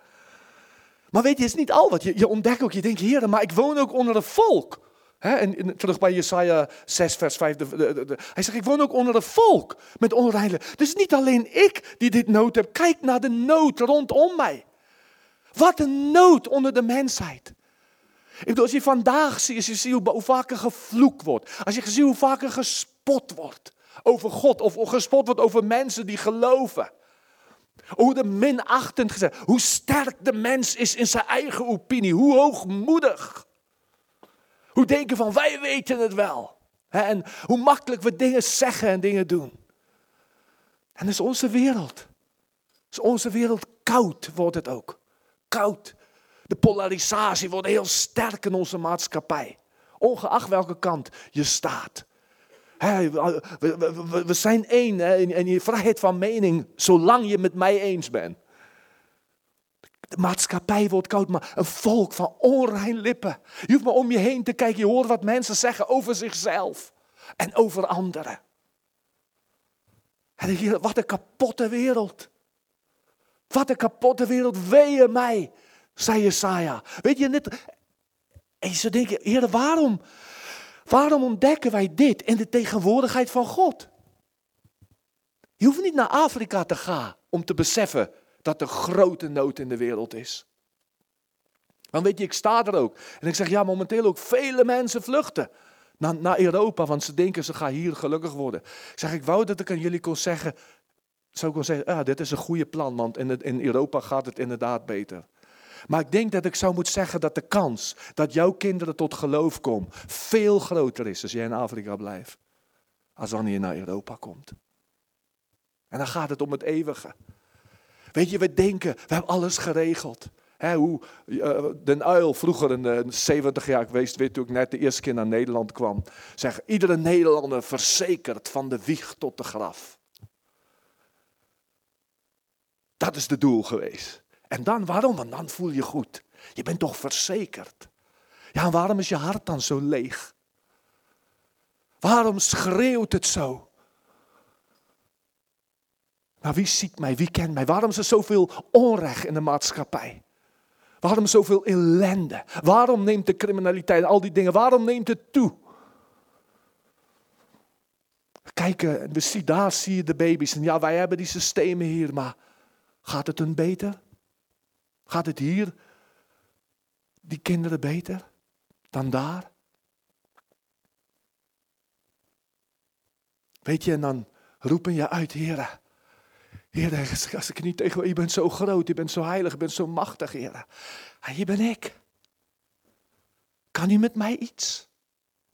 Maar weet je, het is niet al wat. Je, je ontdekt ook, je denkt, Heer, maar ik woon ook onder een volk. en, terug bij Jesaja 6, vers 5. De, de, de, hij zegt, ik woon ook onder een volk met onreine Dus niet alleen ik die dit nood heb. Kijk naar de nood rondom mij. Wat een nood onder de mensheid. Ik bedoel, als je vandaag ziet, als je ziet hoe, vaker gevloekt wordt. Als je ziet hoe vaker gespot wordt over God. Of gespot wordt over mensen die geloven. Hoe de minachtend gezegd. Hoe sterk de mens is in zijn eigen opinie. Hoe hoogmoedig. Hoe denken van wij weten het wel. En hoe makkelijk we dingen zeggen en dingen doen. En is onze wereld. Is onze wereld koud wordt het ook. Koud. De polarisatie wordt heel sterk in onze maatschappij. Ongeacht welke kant je staat. We, zijn één en je vrijheid van mening, zolang je met mij eens bent. De maatschappij wordt koud, maar een volk van onrein lippen. Je hoeft maar om je heen te kijken, je hoort wat mensen zeggen over zichzelf en over anderen. En wat een kapotte wereld. Wat een kapotte wereld, wee mij zei Jesaja. Weet je, net, en ze denken, Heer, waarom, waarom ontdekken wij dit in de tegenwoordigheid van God? Je hoeft niet naar Afrika te gaan om te beseffen dat er grote nood in de wereld is. Want weet je, ik sta er ook. En ik zeg, ja, momenteel ook vele mensen vluchten naar, naar Europa, want ze denken ze gaan hier gelukkig worden. Ik zeg, ik wou dat ik aan jullie kon zeggen, zou ik wel zeggen, ja, dit is een goede plan, want in, in Europa gaat het inderdaad beter. Maar ik denk dat ik zou moeten zeggen dat de kans dat jouw kinderen tot geloof komen veel groter is als jij in Afrika blijft. Als wanneer je naar Europa komt. En dan gaat het om het eeuwige. Weet je, we denken, we hebben alles geregeld. Hè, hoe uh, Den Uil vroeger de 70 jaar geweest, weet toen ik net de eerste keer naar Nederland kwam. Zeg, iedere Nederlander verzekerd van de wieg tot de graf. Dat is de doel geweest. En dan, waarom? Want dan voel je goed. Je bent toch verzekerd. Ja, waarom is je hart dan zo leeg? Waarom schreeuwt het zo? Maar wie ziet mij? Wie kent mij? Waarom is er zoveel onrecht in de maatschappij? Waarom zoveel ellende? Waarom neemt de criminaliteit, al die dingen, waarom neemt het toe? Kijken, we zien, daar zie je de baby's. En ja, wij hebben die systemen hier, maar gaat het hun beter? Gaat het hier die kinderen beter dan daar? Weet je, en dan roepen je uit, heren. Heer, als ik niet tegen je bent zo groot, je bent zo heilig, je bent zo machtig, Heer. En hier ben ik. Kan u met mij iets?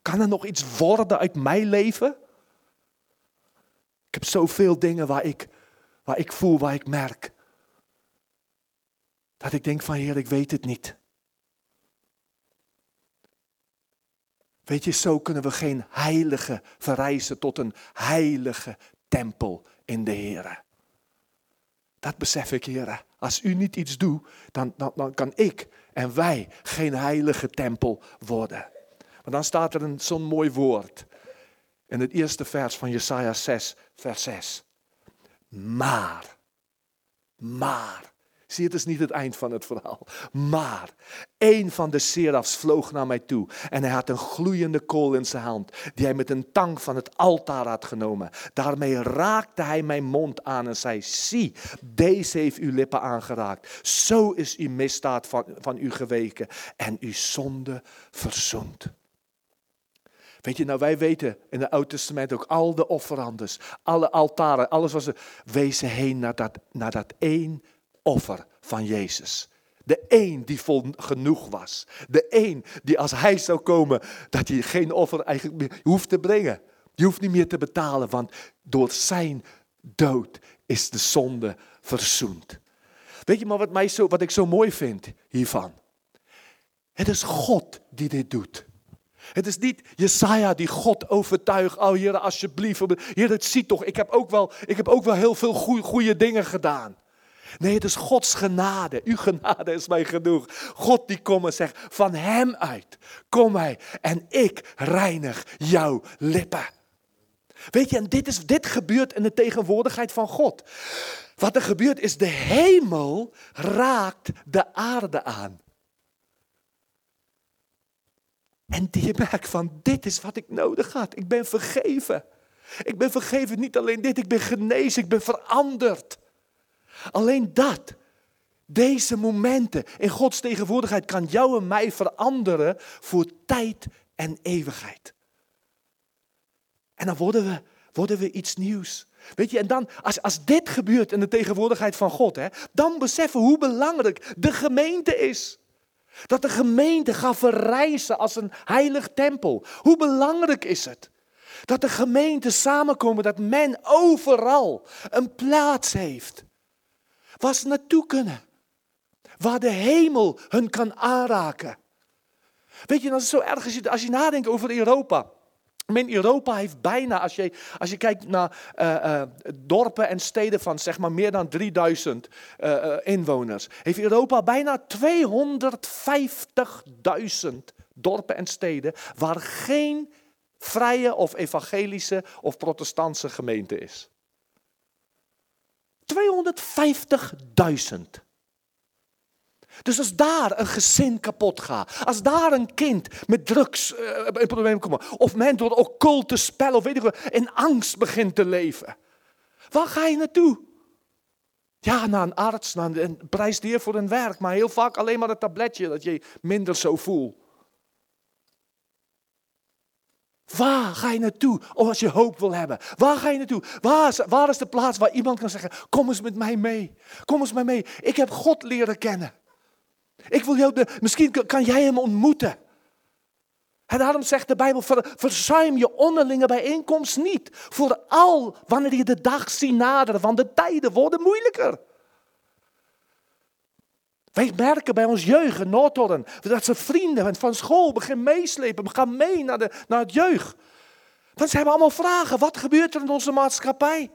Kan er nog iets worden uit mijn leven? Ik heb zoveel dingen waar ik, waar ik voel, waar ik merk. Dat ik denk van Heer, ik weet het niet. Weet je, zo kunnen we geen heilige verrijzen tot een heilige tempel in de Heer. Dat besef ik, Heer. Als u niet iets doet, dan, dan, kan ik en wij geen heilige tempel worden. Maar dan staat er een zo'n mooi woord. In het eerste vers van Jesaja 6, vers 6. Maar, maar, Zie, het is niet het eind van het verhaal. Maar een van de serafs vloog naar mij toe en hij had een gloeiende kool in zijn hand, die hij met een tang van het altaar had genomen. Daarmee raakte hij mijn mond aan en zei, zie, deze heeft uw lippen aangeraakt. Zo is uw misdaad van, van u geweken en uw zonde verzoend. Weet je, nou wij weten in het Oude Testament ook al de offerandes, alle altaren, alles was er, wezen heen naar dat, naar dat één offer van Jezus. De één die vol genoeg was. De één die als hij zou komen, dat hij geen offer eigenlijk meer hoeft te brengen. Je hoeft niet meer te betalen, want door zijn dood is de zonde verzoend. Weet je maar wat, mij zo, wat ik zo mooi vind hiervan? Het is God die dit doet. Het is niet Jesaja die God overtuigt. Oh Heer, alsjeblieft. Heer, het ziet toch. Ik heb ook wel, ik heb ook wel heel veel goede dingen gedaan. Nee, het is Gods genade. Uw genade is mij genoeg. God die komt en zegt, van hem uit kom hij en ik reinig jouw lippen. Weet je, en dit, is, dit gebeurt in de tegenwoordigheid van God. Wat er gebeurt is, de hemel raakt de aarde aan. En die merkt van, dit is wat ik nodig had. Ik ben vergeven. Ik ben vergeven, niet alleen dit, ik ben genezen, ik ben veranderd. Alleen dat, deze momenten in Gods tegenwoordigheid kan jou en mij veranderen voor tijd en eeuwigheid. En dan worden we, worden we iets nieuws. Weet je, en dan, als, als dit gebeurt in de tegenwoordigheid van God, hè, dan beseffen hoe belangrijk de gemeente is. Dat de gemeente gaat verrijzen als een heilig tempel. Hoe belangrijk is het? Dat de gemeente samenkomen, dat men overal een plaats heeft waar ze naartoe kunnen. Waar de hemel hun kan aanraken. Weet je, dat is zo erg als je, als je nadenkt over Europa. Men, Europa heeft bijna, als je, als je kijkt naar uh, uh, dorpen en steden van zeg maar meer dan 3000 uh, inwoners, heeft Europa bijna 250.000 dorpen en steden waar geen vrije of evangelische of protestantse gemeente is. 250.000. Dus als daar een gezin kapot gaat, als daar een kind met drugs uh, in komt, of men door occulte spellen of weet ik wat, in angst begint te leven, waar ga je naartoe? Ja, naar een arts, naar een, en prijs de Heer voor een werk, maar heel vaak alleen maar een tabletje dat je minder zo voelt. Waar ga je naartoe als je hoop wil hebben? Waar ga je naartoe? Waar is, de plaats waar iemand kan zeggen, kom eens met mij mee. Kom eens met mij mee. Ik heb God leren kennen. Ik wil jou de, misschien kan- jij hem ontmoeten. En daarom zegt de Bijbel, ver- verzuim je onderlinge bijeenkomst niet. Vooral wanneer je de dag ziet naderen, want de tijden worden moeilijker. Wij merken bij ons jeugd Noordhoorn dat ze vrienden van school beginnen meeslepen, gaan mee naar, de, naar het jeugd. Want ze hebben allemaal vragen. Wat gebeurt er in onze maatschappij?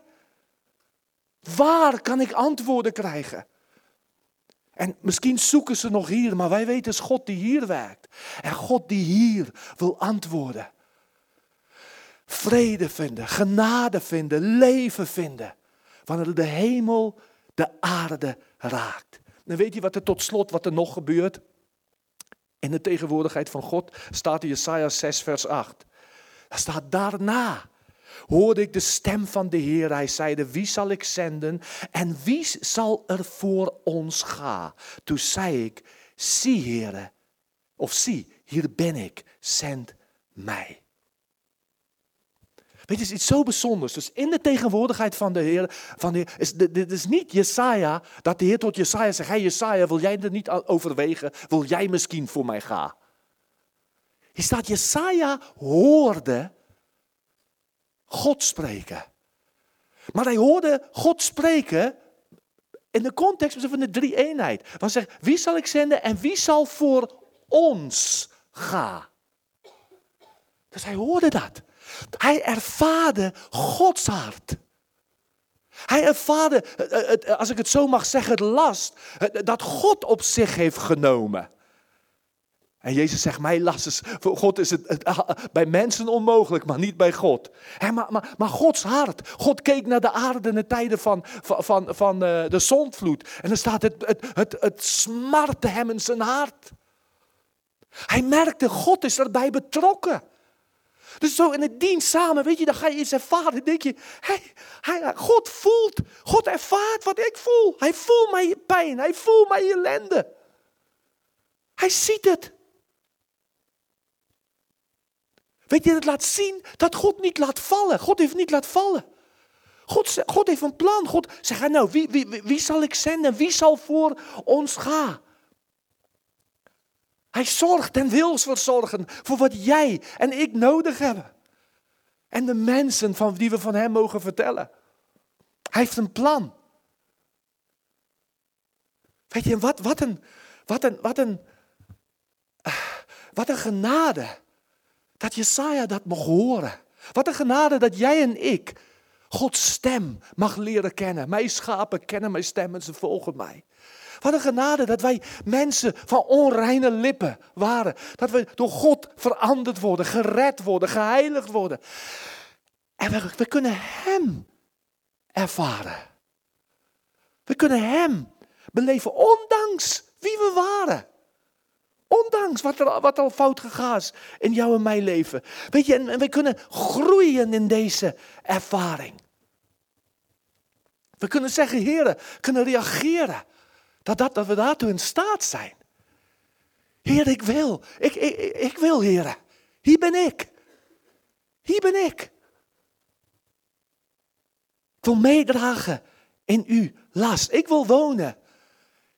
Waar kan ik antwoorden krijgen? En misschien zoeken ze nog hier, maar wij weten het is God die hier werkt. En God die hier wil antwoorden. Vrede vinden, genade vinden, leven vinden. Wanneer de hemel de aarde raakt. Dan weet je wat er tot slot, wat er nog gebeurt? In de tegenwoordigheid van God staat in Jesaja 6 vers 8. Daar staat daarna hoorde ik de stem van de Heer. Hij zeide, wie zal ik zenden en wie zal er voor ons gaan? Toen zei ik, zie Heere, of zie, hier ben ik, zend mij. Weet je, het is iets zo bijzonders. Dus in de tegenwoordigheid van de Heer, van de is, dit is niet Jesaja, dat de Heer tot Jesaja zegt, Jesaja, wil jij er niet overwegen? Wil jij misschien voor mij gaan? Hier staat, Jesaja hoorde God spreken. Maar hij hoorde God spreken in de context van de drie eenheid. Want zegt, wie zal ik zenden en wie zal voor ons gaan? Dus hij hoorde dat. Hij ervaarde Gods hart. Hij ervaarde, eh, eh, het- als ik het zo mag zeggen, het last eh, dat God op zich heeft genomen. En Jezus zegt, mijn last is, voor God is het, bij mensen onmogelijk, maar niet bij God. Maar, maar, maar Gods hart, God keek naar de aarde in de tijden van, van, van, eh, de zondvloed. En dan staat het, het, het, het smartte hem in zijn hart. Hij merkte, God is erbij betrokken. Dus zo in het dienst samen, weet je, dan ga je iets ervaren. Denk je, hij, hij, God voelt, God ervaart wat ik voel. Hij voelt mijn pijn, hij voelt mijn ellende. Hij ziet het. Weet je, het laat zien dat God niet laat vallen. God heeft niet laat vallen. God, God heeft een plan. God zegt, nou, wie, wie, wie zal ik zenden? Wie zal voor ons gaan? Hij zorgt en wil verzorgen voor wat jij en ik nodig hebben. En de mensen van die we van hem mogen vertellen. Hij heeft een plan. Weet je, wat, wat, een, wat, een, wat, een, wat een genade dat Jesaja dat mocht horen. Wat een genade dat jij en ik Gods stem mag leren kennen. Mijn schapen kennen mijn stem en ze volgen mij. Wat een genade dat wij mensen van onreine lippen waren. Dat we door God veranderd worden, gered worden, geheiligd worden. En we, we kunnen Hem ervaren. We kunnen Hem beleven, ondanks wie we waren. Ondanks wat er wat al fout gegaan is in jouw en mijn leven. Weet je, en, we kunnen groeien in deze ervaring. We kunnen zeggen, heren, kunnen reageren. Dat, dat, dat we daartoe in staat zijn. Heer, ik wil. Ik, ik, ik- wil, heren. Hier ben ik. Hier ben ik. Ik wil meedragen in uw last. Ik wil wonen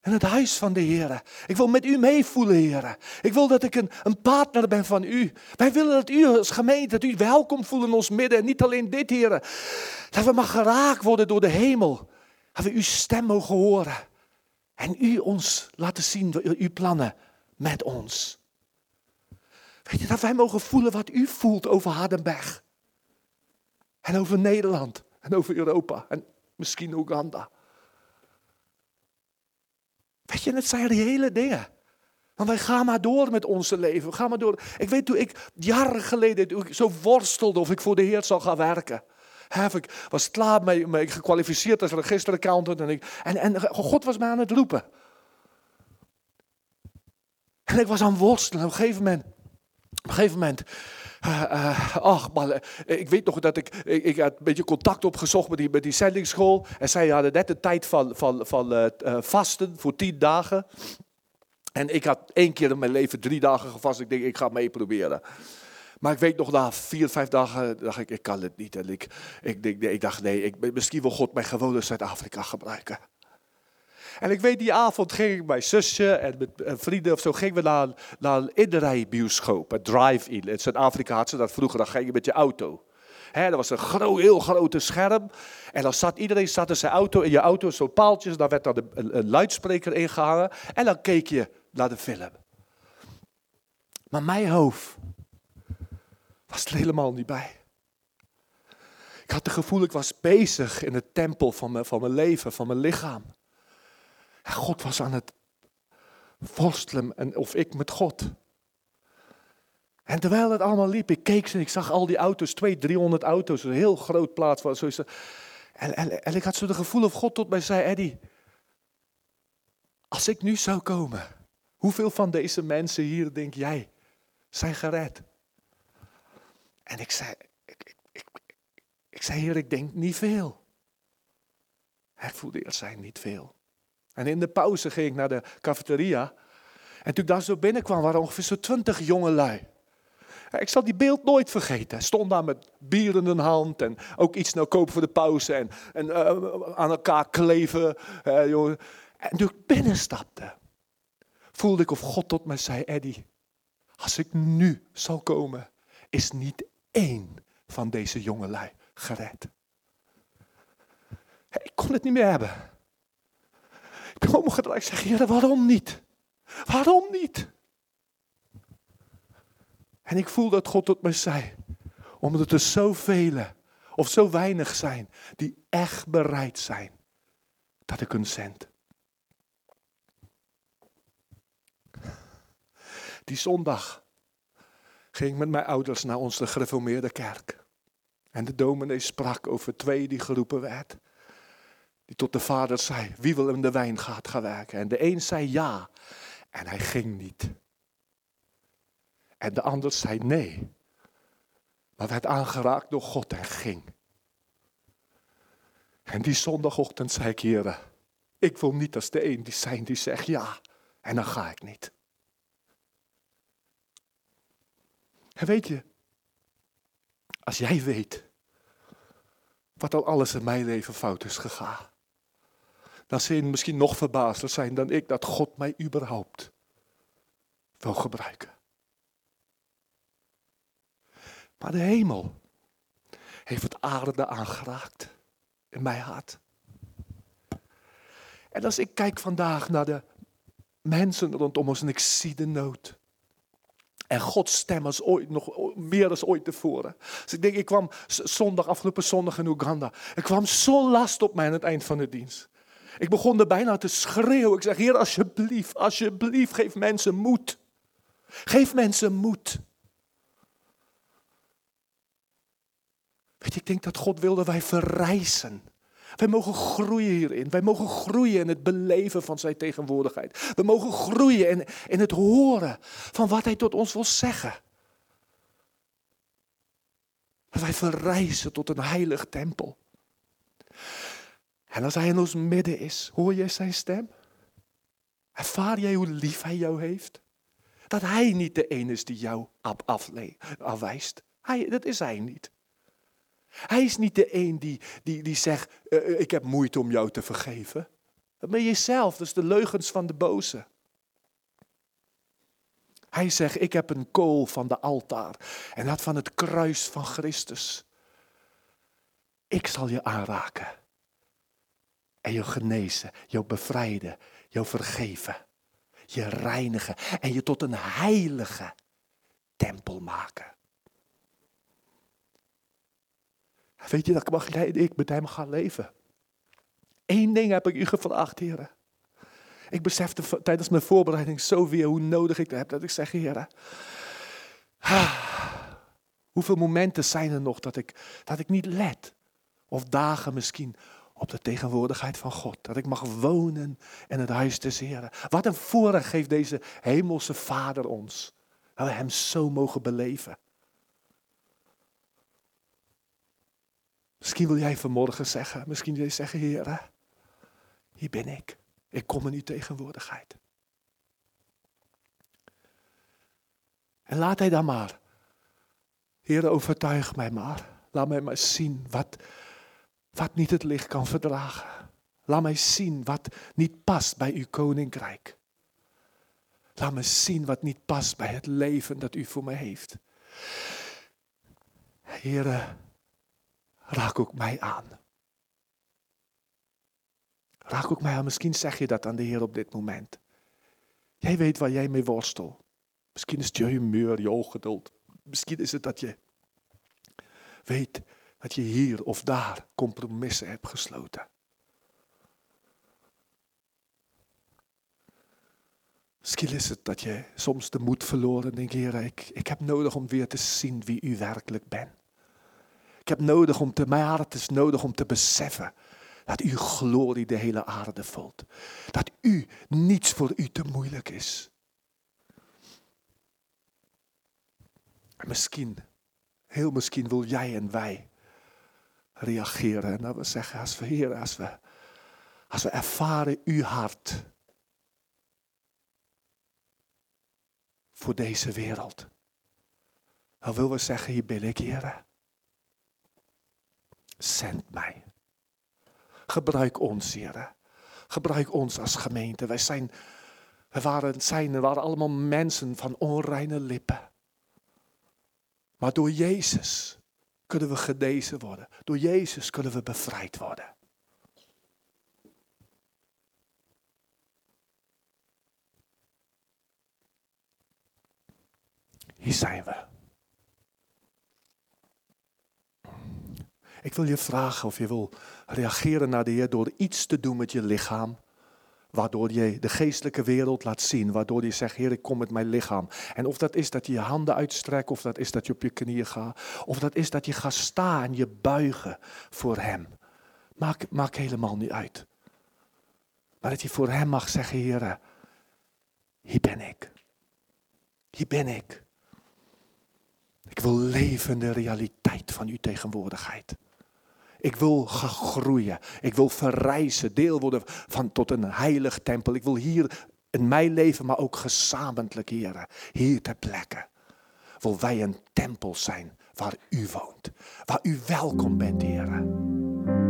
in het huis van de Heer. Ik wil met u meevoelen, Heer. Ik wil dat ik een, een partner ben van u. Wij willen dat u als gemeente, dat u welkom voelt in ons midden. En niet alleen dit, Heer. Dat we maar geraakt worden door de hemel. Dat we uw stem mogen horen. En u ons laten zien, uw plannen met ons. Weet je, dat wij mogen voelen wat u voelt over Hardenberg. En over Nederland. En over Europa. En misschien Oeganda. Weet je, het zijn reële dingen. Want wij gaan maar door met onze leven. We gaan maar door. Ik weet toen ik jaren geleden zo worstelde of ik voor de Heer zou gaan werken. Ik was klaar mee, mee gekwalificeerd als registeraccountant. En, ik, en, en God was me aan het roepen. En ik was aan worstelen. Op een gegeven moment, op een gegeven moment eh, eh, ach, maar eh, ik weet nog dat ik, ik, had een beetje contact opgezocht met die, met die zendingsschool. En zij hadden net de tijd van, van, van vasten voor tien dagen. En ik had één keer in mijn leven drie dagen gevast. Ik denk, ik ga mee proberen. Maar ik weet nog, na vier, vijf dagen dacht ik, ik kan het niet. En ik, ik, ik dacht, nee, ik, misschien wil God mij gewoon in Zuid-Afrika gebruiken. En ik weet, die avond ging ik mijn zusje en met eh, vrienden of zo, gingen we naar, naar een inrijbioscoop, een drive-in. In Zuid-Afrika had ze dat vroeger, dan ging je met je auto. Hè, dat was een gro heel grote scherm. En dan zat iedereen zat in zijn auto, in je auto zo'n paaltjes, daar werd dan een, een, een luidspreker ingehangen. En dan keek je naar de film. Maar mijn hoofd was er helemaal niet bij. Ik had het gevoel, ik was bezig in de tempel van mijn, van mijn leven, van mijn lichaam. En God was aan het worstelen, en, of ik met God. En terwijl het allemaal liep, ik keek en ik zag al die auto's, twee, driehonderd auto's, een heel groot plaats. Van. En, en, en ik had zo het gevoel of God tot mij zei, Eddie, als ik nu zou komen, hoeveel van deze mensen hier, denk jij, zijn gered? En ik zei, ik, ik, ik, zei, Heer, ik denk niet veel. Hij voelde eerst zijn niet veel. En in de pauze ging ik naar de cafeteria. En toen ik daar zo binnenkwam, waren ongeveer zo'n twintig jongelui. Ik zal die beeld nooit vergeten. Stond daar met bier in de hand en ook iets nou kopen voor de pauze en, en uh, aan elkaar kleven. En toen ik binnenstapte, voelde ik of God tot mij zei, Eddie, als ik nu zal komen, is niet één van deze jongelui gered. Ik kon het niet meer hebben. Ik ben omgedraaid. Ik zeg, waarom niet? Waarom niet? En ik voel dat God tot mij zei. Omdat er zoveel of zo weinig zijn die echt bereid zijn dat ik hun zend. Die zondag ging met mijn ouders naar onze gereformeerde kerk. En de dominee sprak over twee die geroepen werd. Die tot de vader zei, wie wil in de wijngaard gaan werken? En de een zei ja. En hij ging niet. En de ander zei nee. Maar werd aangeraakt door God en ging. En die zondagochtend zei ik, heren, ik wil niet als de een die zijn die zegt ja. En dan ga ik niet. En weet je, als jij weet wat al alles in mijn leven fout is gegaan, dan zul je misschien nog verbaasder zijn dan ik dat God mij überhaupt wil gebruiken. Maar de hemel heeft het aarde aangeraakt in mijn hart. En als ik kijk vandaag naar de mensen rondom ons en ik zie de nood. En Gods stem als ooit, nog meer dan ooit tevoren. Dus ik denk, ik kwam zondag, afgelopen zondag in Oeganda. Er kwam zo'n last op mij aan het eind van de dienst. Ik begon er bijna te schreeuwen. Ik zeg, Heer, alsjeblieft, alsjeblieft, geef mensen moed. Geef mensen moed. Weet ik denk dat God wilde wij verrijzen. Wij mogen groeien hierin. Wij mogen groeien in het beleven van zijn tegenwoordigheid. We mogen groeien in, in het horen van wat hij tot ons wil zeggen. Wij verrijzen tot een heilig tempel. En als hij in ons midden is, hoor jij zijn stem? Ervaar jij hoe lief hij jou heeft? Dat hij niet de ene is die jou afwijst. Hij, dat is hij niet. Hij is niet de een die, die, die zegt, uh, ik heb moeite om jou te vergeven. Dat ben jezelf, dat is de leugens van de boze. Hij zegt, ik heb een kool van de altaar en dat van het kruis van Christus. Ik zal je aanraken en je genezen, je bevrijden, je vergeven, je reinigen en je tot een heilige tempel maken. Weet je dat ik mag ik met hem ga leven? Eén ding heb ik u gevraagd, heren. Ik besefte tijdens mijn voorbereiding zo weer hoe nodig ik heb. Dat ik zeg, heren. Hoeveel momenten zijn er nog dat ik, dat ik niet let? Of dagen misschien op de tegenwoordigheid van God. Dat ik mag wonen in het huis des Heren. Wat een voorrecht geeft deze hemelse Vader ons. Dat we Hem zo mogen beleven. Misschien wil jij vanmorgen zeggen, misschien wil je zeggen, Heer, hier ben ik. Ik kom in uw tegenwoordigheid. En laat hij dan maar. Heer, overtuig mij maar. Laat mij maar zien wat, wat niet het licht kan verdragen. Laat mij zien wat niet past bij uw koninkrijk. Laat me zien wat niet past bij het leven dat u voor mij heeft. Heere, raak ook mij aan. Raak ook mij aan. Misschien zeg je dat aan de Heer op dit moment. Jij weet waar jij mee worstelt. Misschien is het je humeur, je ongeduld. Misschien is het dat je weet dat je hier of daar compromissen hebt gesloten. Misschien is het dat je soms de moed verloren en denkt, Heer, ik, ik heb nodig om weer te zien wie u werkelijk bent. Ik heb nodig om te, mijn hart is nodig om te beseffen dat uw glorie de hele aarde vult. Dat u niets voor u te moeilijk is. En misschien, heel misschien wil jij en wij reageren. En dat we zeggen, als we, Heer, als we, als we ervaren uw hart voor deze wereld. Dan willen we zeggen, hier ben ik, Heer. Zend mij. Gebruik ons, Heer. Gebruik ons als gemeente. Wij zijn, we waren, zijn, we waren allemaal mensen van onreine lippen. Maar door Jezus kunnen we genezen worden. Door Jezus kunnen we bevrijd worden. Hier zijn we. Ik wil je vragen of je wil reageren naar de Heer door iets te doen met je lichaam. Waardoor je de geestelijke wereld laat zien. Waardoor je zegt, Heer, ik kom met mijn lichaam. En of dat is dat je je handen uitstrekt. Of dat is dat je op je knieën gaat. Of dat is dat je gaat staan en je buigen voor Hem. Maakt maak helemaal niet uit. Maar dat je voor Hem mag zeggen, Heer, hier ben ik. Hier ben ik. Ik wil leven in de realiteit van uw tegenwoordigheid. Ik wil gaan groeien. Ik wil verrijzen, deel worden van tot een heilig tempel. Ik wil hier in mijn leven, maar ook gezamenlijk, heren, hier ter plekke. Wil wij een tempel zijn waar u woont. Waar u welkom bent, heren.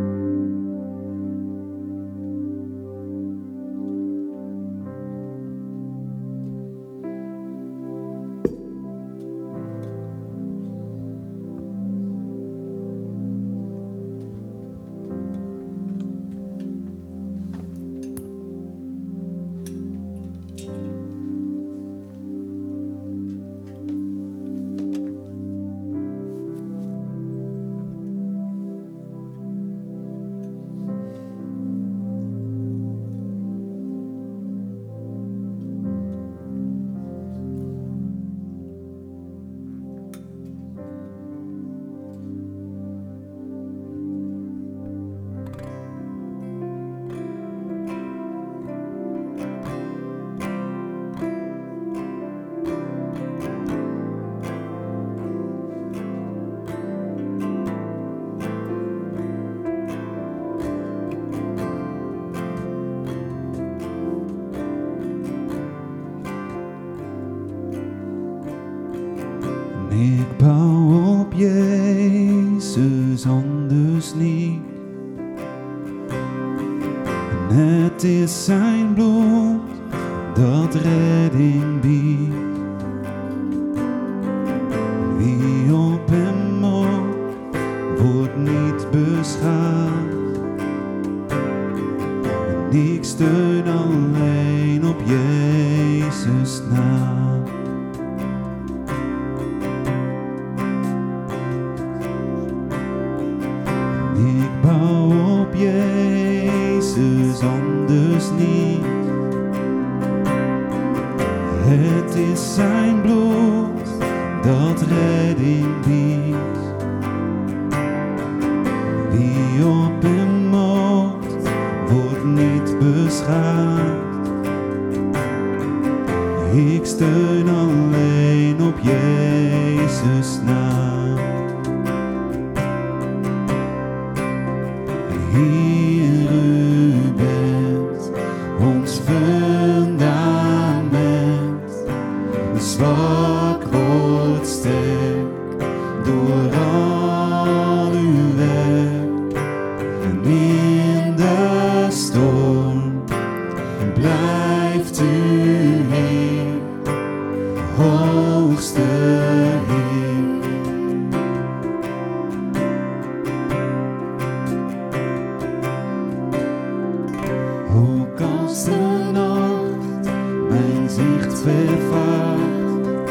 Vervaagt,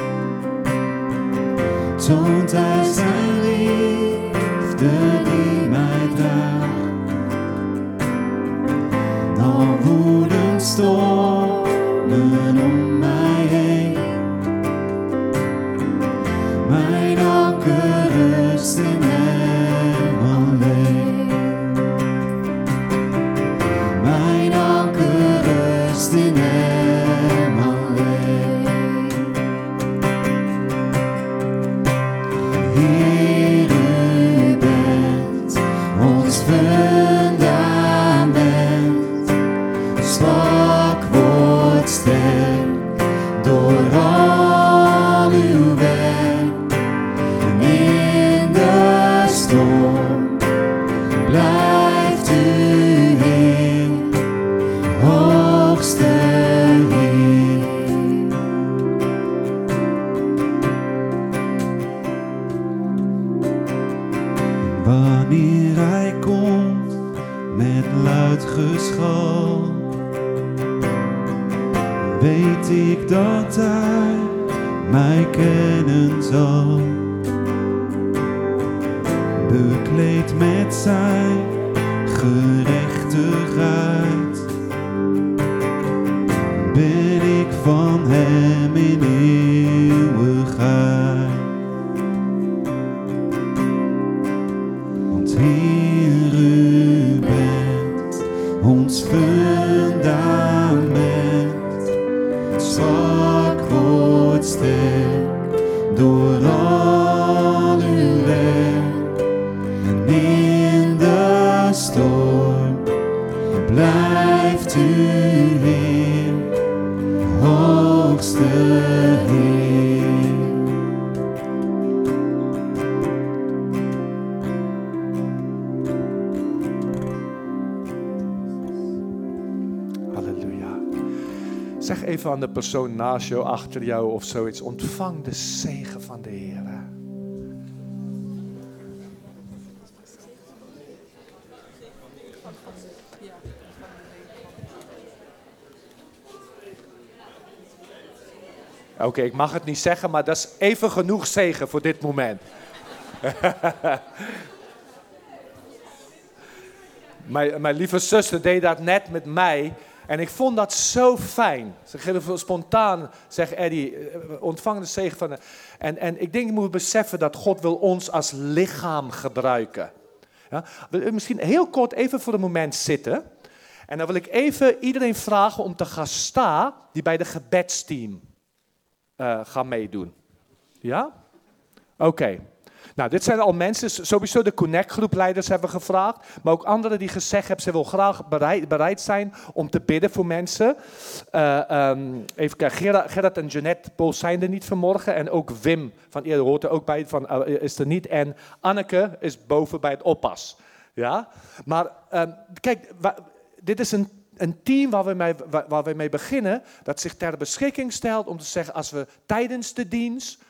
toont hij zijn liefde die mij draagt. Persoon naast jou, achter jou of zoiets. Ontvang de zegen van de Heer. Oké, ik mag het niet zeggen, maar dat is even genoeg zegen voor dit moment. mijn, mijn lieve zuster deed dat net met mij. En ik vond dat zo fijn. Spontaan, zegt Eddie, eh, ontvang de zegen van. En, en ik denk, je moet beseffen dat God wil ons als lichaam gebruiken. Ja? Misschien heel kort even voor een moment zitten. En dan wil ik even iedereen vragen om te gaan staan die bij de gebedsteam eh gaan meedoen. Ja? Oké. Nou, dit zijn al mensen, sowieso de Connect-groepleiders hebben gevraagd, maar ook anderen die gezegd hebben, ze wil graag bereid, zijn om te bidden voor mensen. Eh, ehm, even kijken, Gerard, en Jeanette Pool zijn er niet vanmorgen en ook Wim van eerder hoort er ook bij, van, eh, is er niet. En Anneke is boven bij het oppas. Ja? Maar ehm, kijk, dit is een, een team waar we, mee, waar we mee beginnen, dat zich ter beschikking stelt om te zeggen, als we tijdens de dienst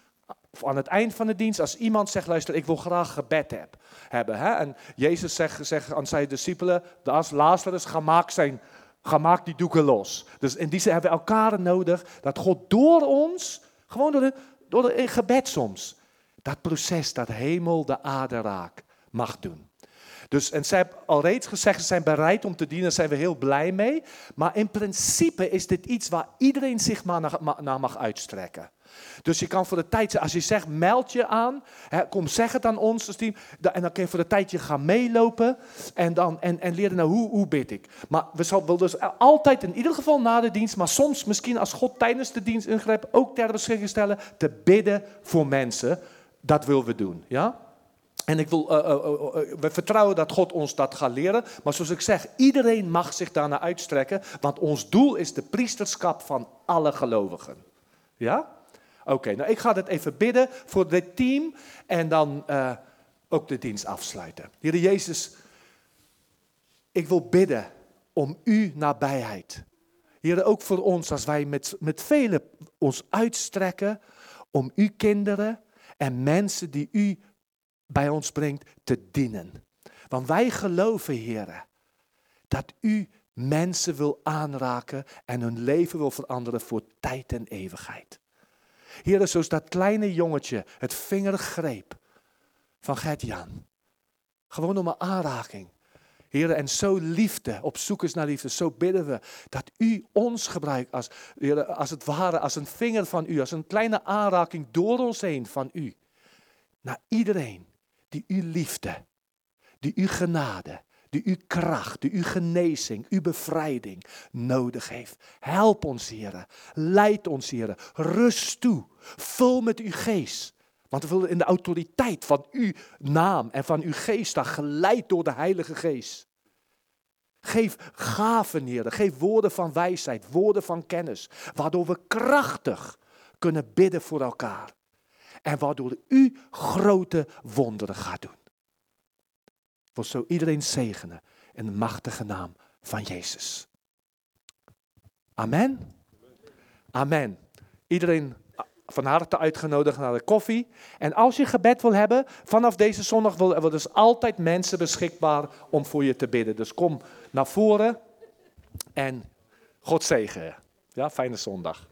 of aan het eind van de dienst, als iemand zegt, luister, ik wil graag gebed heb, hebben. Hè? En Jezus zegt, zegt aan zijn discipelen, Lazarus, ga maak, zijn, ga maak die doeken los. Dus in die zin hebben we elkaar nodig, dat God door ons, gewoon door, de, door de, in gebed soms, dat proces, dat hemel de aarde raakt, mag doen. Dus, en zij hebben al reeds gezegd, ze zijn bereid om te dienen, daar zijn we heel blij mee. Maar in principe is dit iets waar iedereen zich maar naar, naar mag uitstrekken. Dus je kan voor de tijd, als je zegt, meld je aan, hè, kom zeg het aan ons als team. En dan kun je voor de tijdje gaan meelopen en, dan, en, en leren nou, hoe, hoe bid ik. Maar we zullen dus altijd, in ieder geval na de dienst, maar soms misschien als God tijdens de dienst ingrijpt, ook ter beschikking stellen, te bidden voor mensen. Dat willen we doen, ja? En ik wil, eh, eh, eh, we vertrouwen dat God ons dat gaat leren. Maar zoals ik zeg, iedereen mag zich daarna uitstrekken. Want ons doel is de priesterschap van alle gelovigen. Ja? Oké, nou ik ga het even bidden voor dit team en dan eh, ook de dienst afsluiten. Heer Jezus, ik wil bidden om uw nabijheid. Heer, ook voor ons als wij met, met velen ons uitstrekken om uw kinderen en mensen die u bij ons brengt te dienen. Want wij geloven, Heer, dat u mensen wil aanraken en hun leven wil veranderen voor tijd en eeuwigheid. Heer, zoals dat kleine jongetje het vinger greep van Gert-Jan. Gewoon om een aanraking. Heer, en zo liefde, op zoek is naar liefde, zo bidden we dat u ons gebruikt als, als het ware, als een vinger van u, als een kleine aanraking door ons heen van u. Naar iedereen die uw liefde, die uw genade, die uw kracht, die uw genezing, uw bevrijding nodig heeft. Help ons, Heer. Leid ons, Heer. Rust toe. Vul met uw geest. Want we willen in de autoriteit van uw naam en van uw geest staan, geleid door de Heilige Geest. Geef gaven, Heer. Geef woorden van wijsheid, woorden van kennis, waardoor we krachtig kunnen bidden voor elkaar. En waardoor u grote wonderen gaat doen. Wil zo iedereen zegenen in de machtige naam van Jezus. Amen. Amen. Iedereen van harte uitgenodigd naar de koffie. En als je gebed wil hebben, vanaf deze zondag willen we dus altijd mensen beschikbaar om voor je te bidden. Dus kom naar voren en God zegen. Ja, fijne zondag.